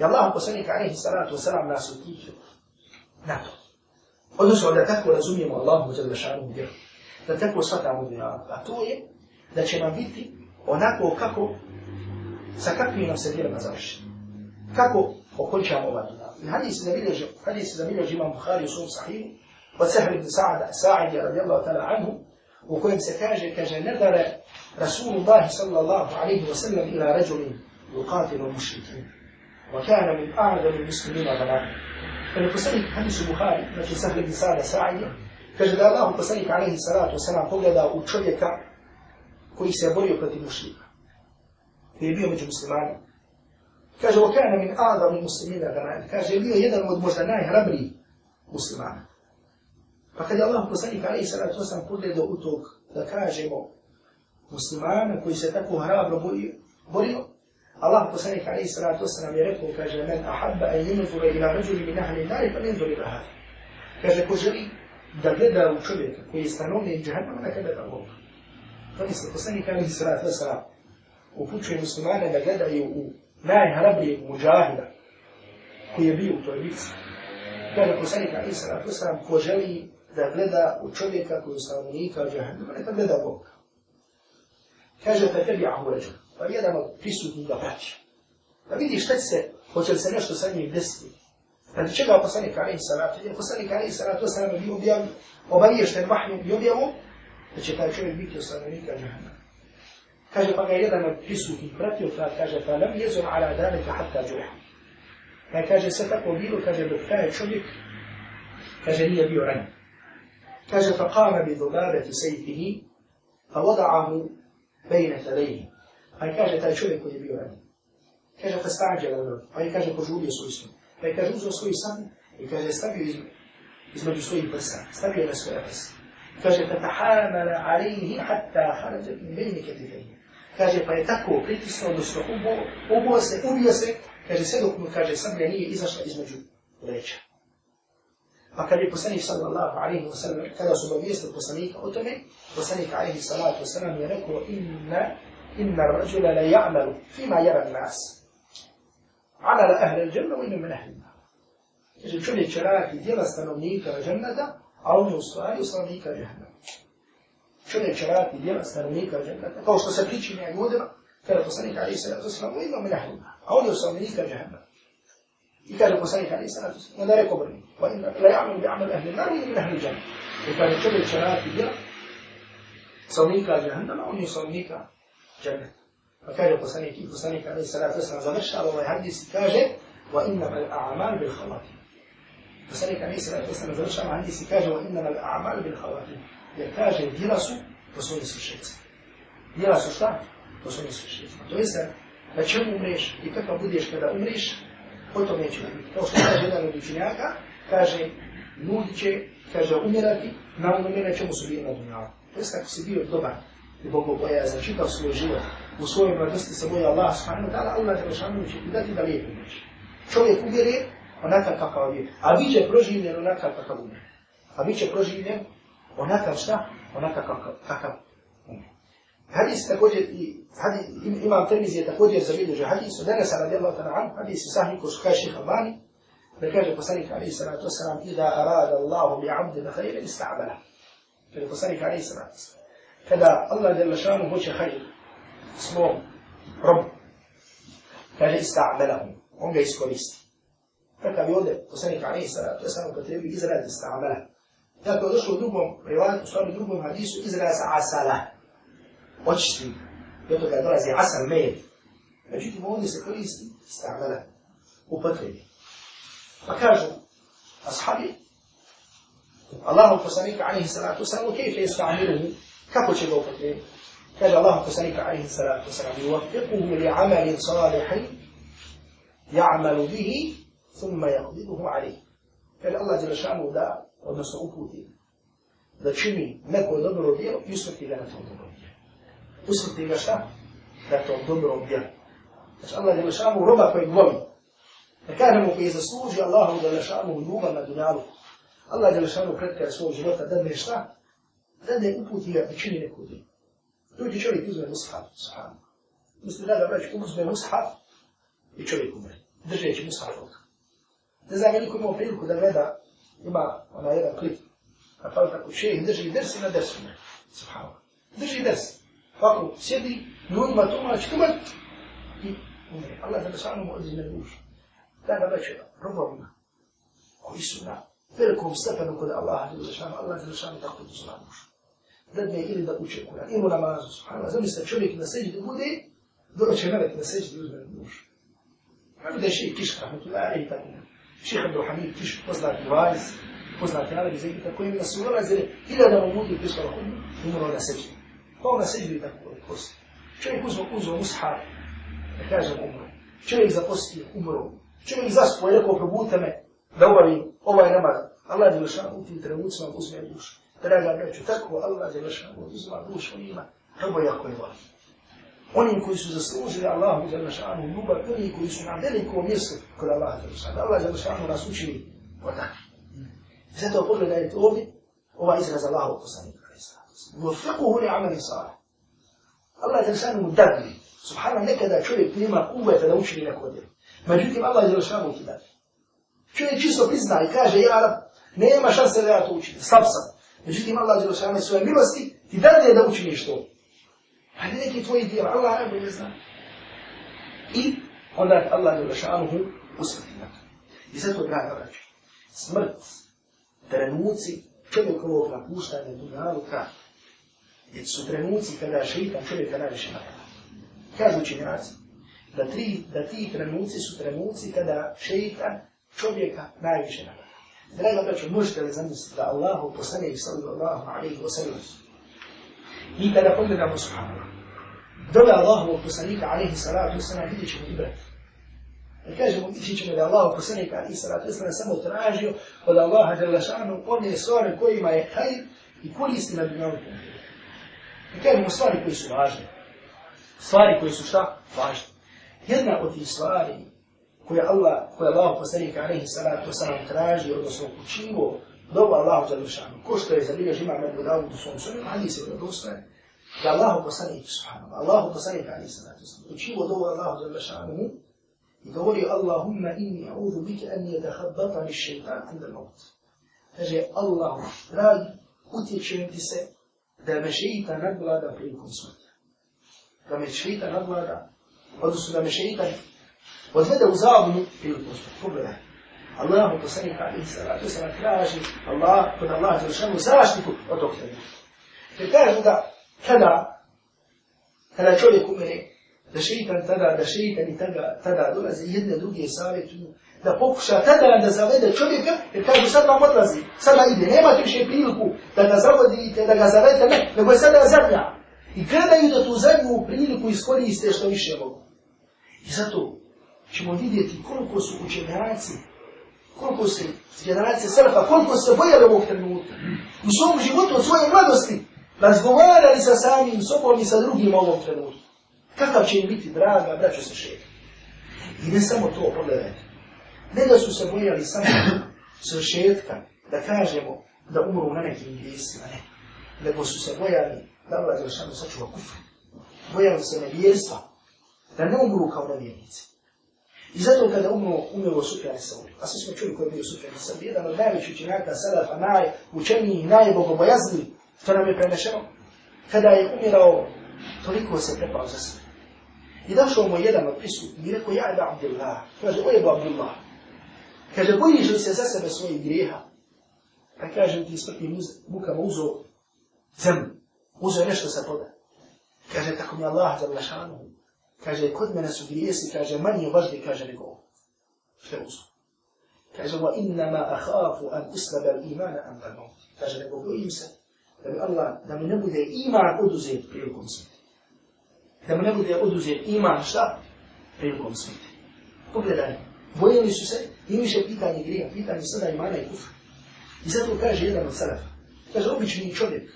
I Allah posljednika, alaihi salatu wasalam nas utiče na to. Odnosno da tako razumijemo Allahu jalla šanuhu vjeru. Da tako shvatamo vjeru. A to je da će nam biti onako kako, sa kakvim nam se djelima završi. Kako okončamo ovaj dunjaluk. I hadis zabilježi, hadis zabilježi imam Bukhari u svom sahihu, od Sahri ibn Sa'ada, Sa'idi radijallahu ta'la anhu, u kojem se kaže, kaže, nedare Rasulullah sallallahu alaihi wa sallam ila ređulin yukatilu mušrikin. Wa kana min a'adalu muslimina vana. Kada poslanik hadisu Buhari, znači sahli bin Sada Sa'idja, kaže da Allah poslanik alaihi salatu wasalam pogleda u čovjeka koji se borio protiv mušrika. Koji je bio među muslimani. Kaže, wa kana min a'adalu muslimina vana. Kaže, bio jedan od možda najhrabrijih muslimana. Pa kada Allah poslanik alaihi sallatu sam pude do utog da kažemo muslimana koji se tako hrabro borio, Allah poslanik alaihi sallatu sam je rekao, kaže, men ahabba en yunzura ila rađuri min ahli nari, pa nenzur ila hafi. Kaže, ko želi da gleda u čovjeka koji je stanovni džahnama, neka gleda u ovu. To misli, poslanik alaihi sallatu sam upućuje muslimane da gledaju u najhrabrijeg muđahida koji je bio u toj vici. Kada poslanik alaihi sallatu sam ko želi da gleda u čovjeka koji je stanovnika džahnama, neka gleda Boga. Kaže, te tebi ahvoređa, pa jedan od prisutnih da prati. Da vidi šta se, hoće li se nešto sa njim desiti. Radi čega poslanik alaihi Sarat, jer poslanik Sarat, to sam bi objavio, obaviješten vahjom i objavio, da će taj čovjek biti od stanovnika džahnama. Kaže, pa ga jedan od prisutnih pratio, pa kaže, pa nam jezum ala ka hatta džuha. Pa kaže, sve tako bilo, kaže, dok taj čovjek, kaže, nije bio ranjen. كاش فقام بذبابة سيفه فوضعه بين ثديه هاي كاش تأشوه يكون يبيو عنه كاش فستعجل عنه هاي كاش فجول يسوي سن هاي كاش وزو سوي سن يكاش استبيو يزمجو سوي بسا استبيو نسوي بسا كاش فتحامل عليه حتى خرج من بين كتفين كاش فيتكو بريتسنو دستو أبو أبو أسي أبو أسي كاش سيدو كاش سمعنيه إذا شاء إزمجو ريتشا Pa kad je poslanik sallallahu alaihi wa sallam, kada su obavijestili poslanika o tome, poslanik alaihi salatu wa sallam je rekao inna, inna rađula la ja'malu fima jara nas. Amala ahla al-đanna u inna min ahli nar. Kaže čovjek će raditi djela stanovnika džemnata, a on je u stvari u stanovnika džennata. Čovjek će raditi djela stanovnika džemnata, kao što se pričinja ljudima, kada poslanik alaihi salatu wa sallam, u inna min ahli nar. A on je u stanovnika džemnata. يكلم مسيح عليه الصلاة والسلام ولا يكبرني وإن لا يعمل بعمل أهل النار وإن من أهل الجنة وكان كل الجنة صنيك جهنم أو يصنيك جنة فكان قصنيك قصنيك عليه الصلاة والسلام زمشى الله يهدي كاجه وإنما الأعمال بالخواتيم فسألك عليه الصلاة والسلام زمشى الله يهدي كاجه وإنما الأعمال بالخواتيم Jer djela to su nesvršetci. Djela su šta? To su nesvršetci. To je se na čemu po tom neće nam biti. Osko kaže jedan od učenjaka, kaže, ljudi će, kaže, umirati na onome na čemu su bili na dunjalu. To jest, ako si bio dobar i Bogu boja za čitav svoj život, u svojoj mladosti se boja Allah subhanahu ta'ala, Allah te lešanu će udati da lijepo neće. Čovjek uvjeri onakav kakav je, a vi će proživljen onakav kakav umir. A vi će proživljen onakav šta? Onakav kakav, kakav Hadis također i hadis, imam Tirmizi je također zabilježio hadis od Enesa radijallahu ta'ala an, hadis je sahih ko su kaže šeha Albani, da kaže poslanik alaihi salatu wasalam, Ida arada Allahu bi abdina hajre ista'bala. Kaže poslanik alaihi salatu wasalam. Kada Allah jalla šanu hoće hajr svom robu, kaže ista'bala mu, on ga iskoristi. Takav je ovdje poslanik alaihi salatu wasalam upotrebi izraz ista'bala. Dakle, došlo u drugom, u stvari drugom hadisu izraz asala. واتش 3 بيطلق عباره زي عسل مال فجيت المهندس الكويس دي استعملها وباتريل فكاجو اصحابي الله فسنيك عليه الصلاه والسلام كيف يستعمله كابوتشينو باتريل كان الله فسنيك عليه الصلاه والسلام يوفقه لعمل صالح يعمل به ثم يقبضه عليه قال الله جل شانه ده odnosno uputio ده čini neko dobro djelo i uspjeti ga na tom dobrom ga šta? da to dobro objavi. Znači Allah Đelešanu roba koji voli. Da kažemo koji zasluži Allahu Đelešanu ljubav na dunjalu. Allah Đelešanu pretkaj svog života da ne šta? Da ne uputi ga i čini neku dvije. Ljudi čovjek uzme mushaf, subhanu. Misli da ga brać uzme mushaf i čovjek umre. Držeći mushaf ruka. Ne znam veliko imao priliku da gleda, ima ona jedan klip. Na palu tako šeheh drži ders na dersu umre. Subhanu. Drži ders. Fakru, sjedi, ljudima tumači, tumač, i umre. Allah za šanu mu odzime dušu. Da ga veće robovima, koji su na velikom stepenu kod Allaha za šanu, Allah za šanu tako da su na dušu. Da ne ili da uče kura, imu namazu, subhanallah, zamislite čovjek na seđi bude, dobro će nalek na seđi da uzme dušu. Kako da je šeji kiška, rahmatullahi, ali i tako ne. Šeha Abdelhamid, kiška, poznat Ivaiz, poznat Arabi, zemlji, tako ime da su ulazili, ili da mu budu pisala kod njih, umro na seđi kao na seđbi tako je posti. Čovjek uzme uzme usha, da kažem umro. Čovjek zaposti je umro. Čovjek zaspo je rekao probute me da obavim ovaj namaz. Allah je lišan u tim trenutcima uzme dušu. Draga braću, tako Allah je lišan u tim dušu ima prvo jako je vali. Oni koji su zaslužili Allahu za lišanu ljubav, oni koji su na veliko mjesto kod Allah je lišan. Allah je lišan nas učili od nami. Zato pogledajte ovdje ovaj izraz Allahu poslanika. يوفقه لعمل صالح الله الانسان مدبر سبحان الله كذا شوي بنيما قوة تدوش لنا كودر ما جيت الله يجعل شامو كذا شوي جيسو بيزنا يكاجه يا رب نيما شانس لا توشي سبسا ما جيت الله يجعل شامو سوى ميلوستي تدار لي دوش نيشتو هذه لكي توي دير الله عرب ويزنا إي قلت الله يجعل شامو وصف لنا يساتو قاعد رجل سمرت ترنوتي كم يكروه لابوشتا لدنها وكاه jer su trenuci kada šeitan čovjeka najviše napada. Kažu učinjaci da, tri, da ti trenuci su trenuci kada šeitan čovjeka najviše napada. Draga braćo, možete li zamisliti da Allahu poslane i sallu Allahu alaihi wa sallam su? Mi kada pogledamo su hamur, dole Allahu wa poslanika alaihi sallatu sallam vidjet ćemo i brat. I kažemo, vidjet ćemo da Allahu poslanika alaihi sallatu sallam samo tražio od Allaha jalla šanu one stvari kojima je hajr i koristi na dunavu kompiru. I kažemo stvari koje su važne. Stvari koje su šta? Važne. Jedna od tih stvari koje Allah, koje Allah poslanika alaihi salatu wasalam traži, odnosno učivo, dobu Allahu Đalešanu. Ko što je zabiljež ima Abu Dawud u svom sunim, ali se vredostaje, da Allahu poslanik, subhanallah, Allahu poslanik alaihi salatu wasalam, učivo dobu Allahu Đalešanu, i govori Allahumma inni a'udhu bike an yadahabbata ni šeitan inda maut. Kaže, Allahu, dragi, utječujem ti se da me šeitan nadvlada prilikom smrti. Da me šeitan nadvlada, odnosno da me šeitan odvede u zavnu prilikom smrti. Pogledaj. Allah mu poslani kada i sada, to se na traži Allah, kod Allah za rušenu zaštitu od tog tebe. Jer kaže da tada, kada čovjek umere, da šeitan tada, da šeitan i tada, tada dolaze jedne druge savjetu, da pokuša tada da zavede čovjeka, jer kaže sad vam odlazi, sada ide, nema ti više priliku da ga zavodite, da ga zavedete, ne, nego je sada zadnja. I gledaju da tu zadnju priliku iskoriste što više mogu. I zato ćemo vidjeti koliko su učenjaci, koliko se generacije Srfa, koliko se bojali ovog trenutka, u svom životu, od svoje mladosti, razgovarali sa samim sobom i sa drugim ovom trenutku. Kakav će im biti draga, braćo se šeće. I ne samo to, pogledajte ne da su se bojali samo svršetka, da kažemo da umru na nekim vijestima, ne. Nego su se bojali da Allah Jeršanu sačuva kufru. Bojali se na vijestva, da ne umru kao na vijenici. I zato kada umru, umru Sufjan Isauri, a svi smo čuli koji je bio Sufjan Isauri, jedan od najvećih učenjaka, sadafa, najučeniji, najbogobojazni, što nam je prenešeno, kada je umirao, toliko se prepao za sve. I došao mu jedan od prisutni i rekao, ja je Abdullah, kaže, o je Abdullah, Kaže, bojiš li se za sebe svojih grijeha? Pa kaže, ti smrtnim mukama uzo zemlju. Uzo je nešto sa poda. Kaže, tako mi Allah za vlašanu. Kaže, kod mene su grijesi, kaže, manje važni, kaže, nego ovo. Što je uzo? Kaže, wa innama ahafu an uslaba imana an tamo. Kaže, nego bojim se da mi Allah, da mi ne bude iman oduzet prilikom smrti. Da mi ne bude oduzet iman šta? Prilikom smrti. Pogledaj, bojili su se Nije više pitanje grija, pitanje sada imana i kufra. I zato kaže jedan od salafa, kaže obični čovjek,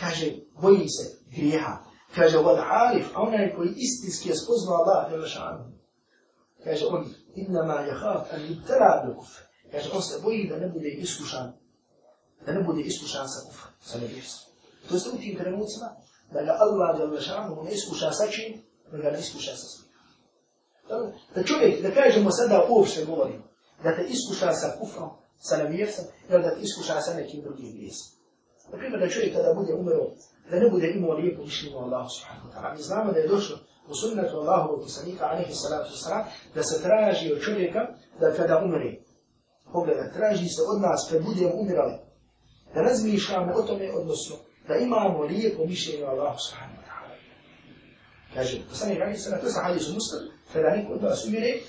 kaže bojim se grija, kaže vod alif, a onaj koji istinski je spoznao Allah, je lašanu. Kaže on, innama je hat, a mi tera do kufra. Kaže on se boji da ne bude iskušan, da ne bude iskušan sa kufra, sa nevjerstvom. To je u tim trenucima da ga Allah, je lašanu, ne iskuša sa čim, da ga ne iskuša sa svim. Da čovjek, da kažemo sada uopšte govorimo, da te iskuša sa kufrom, sa namjercem, ili da te iskuša sa nekim drugim vijesom. Na primjer, da čovjek kada bude umro, da ne bude imao lijepo mišljenje o Allahu subhanahu wa ta'ala. Mi znamo da je došlo u sunnetu Allahu wa kisanika, alaihi salatu wa da se traži od čovjeka da kada umre, pogleda, traži se od nas kad budemo umirali, da razmišljamo o tome, odnosno, da imamo lijepo mišljenje o Allahu subhanahu wa ta'ala. Kaže, poslanik alaihi salatu wa to je sa hadisu muslimu, فلانك انت اسميري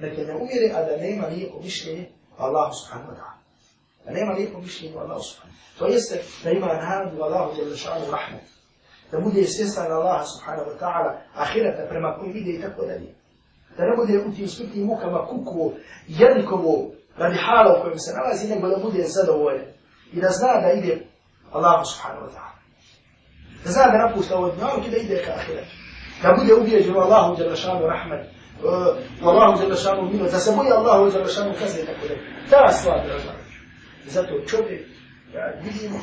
لكن اميري على نيم عليك وبشري الله سبحانه وتعالى نيم عليك وبشري الله سبحانه وتعالى فيسك نيم عن هذا والله جل شانه رحمه تبود يسيسا الله سبحانه وتعالى اخيرا تبرما كل فيديو يتكو دلي تبود يأتي يسكت يموك ما كوكو ينكو radi hala u kojem se nalazi, nego da bude zadovoljen i da zna da ide Allah subhanahu wa ta'ala. Da zna da napusta ovo dnjavke, da ide ka ahiretu. da bude ubijeđen Allahu Đelešanu rahmet, u Allahu Đelešanu e, milo, da se boje Allahu Đelešanu kazne, tako da ta sva draža. Zato čovjek ja, vidimo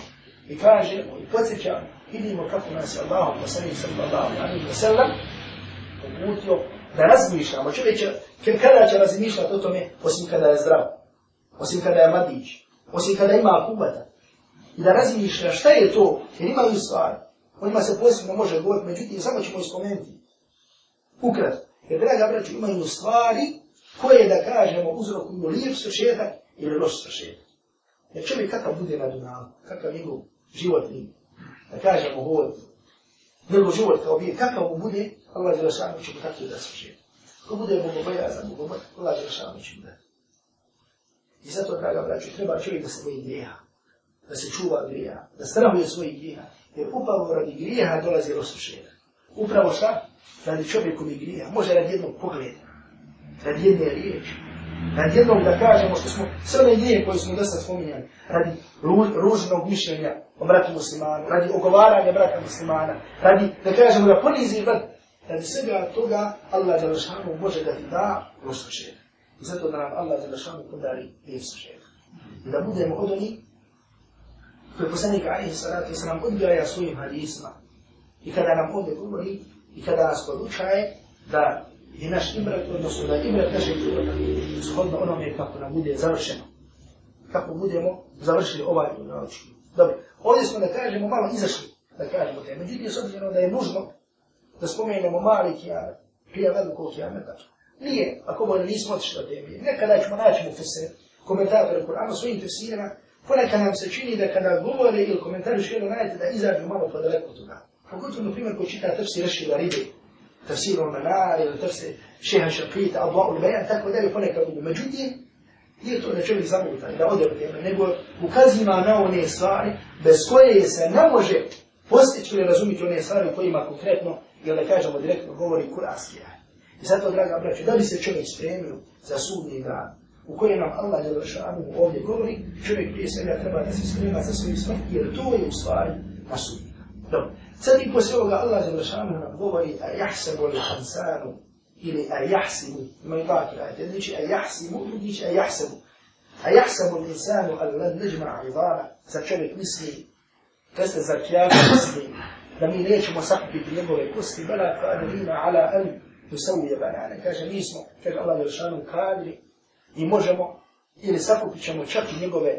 i kaže, i podsjeća, vidimo kako nas je Allahu posljednji sallallahu alaihi wa sallam uputio da razmišljamo. Čovjek će, kjer kada će razmišljati o tome, osim kada je zdrav, osim kada je mladić, osim kada ima kubata, i da razmišlja šta je to, jer imaju stvari, O njima se posebno može govoriti, međutim, samo ćemo ispomenuti. Ukrat. Jer, draga braću, imaju stvari koje, da kažemo, uzrokuju lijep sršetak ili loš sršetak. Jer čovjek kakav bude na dunalu, kakav njegov život nije. Da kažemo, hod, njegov život kao bije, kakav mu bude, Allah je lašanu će mu tako da sršetak. Ko bude bogobojazan, bogobojazan, Allah je lašanu će mu da. I zato, draga braću, treba čovjek da se boji grija, da se čuva grija, da strahuje svojih grija, jer upravo radi grijeha dolazi osvršenje. Upravo šta? Radi čovjekom i grijeha, može radi jednog pogleda, radi jedne riječi, radi jednog da kažemo što smo, sve one ideje koje smo dosta spominjali, radi ružnog mišljenja o bratu muslimanu, radi ogovaranja brata muslimana, radi da kažemo da ponizi brat, radi svega toga Allah Đalešanu može da ti da osvršenje. I zato da nam Allah Đalešanu podari lijep sušenje. I da budemo od onih To je poslanik Alihi Salatu se nam odbija svojim hadisma. I kada nam ovdje govori, i kada nas podučaje, da je naš imret, odnosno da je imret našeg života, shodno onome kako nam bude završeno. Kako budemo završili ovaj dunjaločki. Dobro, ovdje smo da kažemo malo izašli, da kažemo te. Međutim, s obzirom da je nužno da spomenemo mali kjar, prije velikog kjameta. Nije, ako bolje nismo otišli od tebi. Nekada ćemo naći mu fese, komentatora Kur'ana, svojim tefsirima, Ponekad nam se čini da kada govore ili komentari šira najete da izađu malo pa daleko toga. Pogotovo, na primjer, ko čita tafsir Rashida Ribi, tafsir Omanar ili tafsir Šeha Šakrita, Abba Ulbayan, tako da je ponekad u međutim, nije to da čovjek zamuta, da ode u tema, nego ukazima na one stvari bez koje se ne može postići ili razumiti one stvari u kojima konkretno, ili da kažemo direktno, govori kuranski. I zato, draga braće, da bi se čovjek spremio za sudni dan, u koje nam Allah je lešanu ovdje govori, čovjek prije svega treba da se sprema za svoj smrt, jer to je u stvari na sudnji. Dobro. Sad i poslije ovoga Allah je lešanu nam govori a jahsebu li hansanu ili a jahsibu, imaju dva kirajte, jedni će a jahsibu, drugi će a jahsebu. A jahsebu li insanu al lad neđma izara, sad čovjek misli, to se kjavu misli, da mi nećemo sakupiti njegove kosti, bela kadirina ala an, Nusawija banane, kaže mi smo, kaže Allah Đelešanu kadiri, i možemo, ili sakupit ćemo čak i njegove,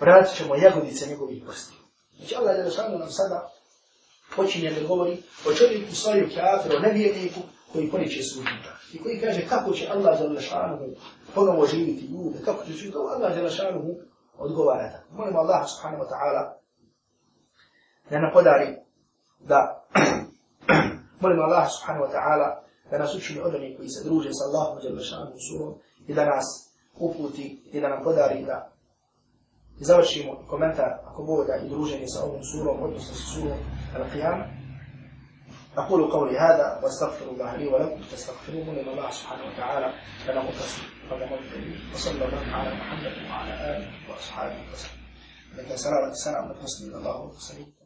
vratit ćemo jagodice njegovih prsti. Znači Allah je da samo nam sada počinje da govori o čovjeku svoju kafir, o nevjetniku koji poniče sudnika. I koji kaže kako će Allah za lešanu ponovo živiti ljude, kako će sudnika, Allah za lešanu odgovara tako. Molimo Allah subhanahu wa ta'ala da nam podari da *clears throat* molimo Allah subhanahu wa ta'ala da nas učini odani koji se druže sa Allahom za lešanu surom i da nas uputi i da nam podari da završimo komentar ako boda i druženje sa ovom surom, odnosno sa surom Al-Qiyama. أقول قولي هذا وأستغفر الله لي ولكم تستغفرون إن الله سبحانه وتعالى لنا متصل هذا وصلى الله على محمد وعلى آله وأصحابه وسلم لك سلام السلام المسلم الله وسلم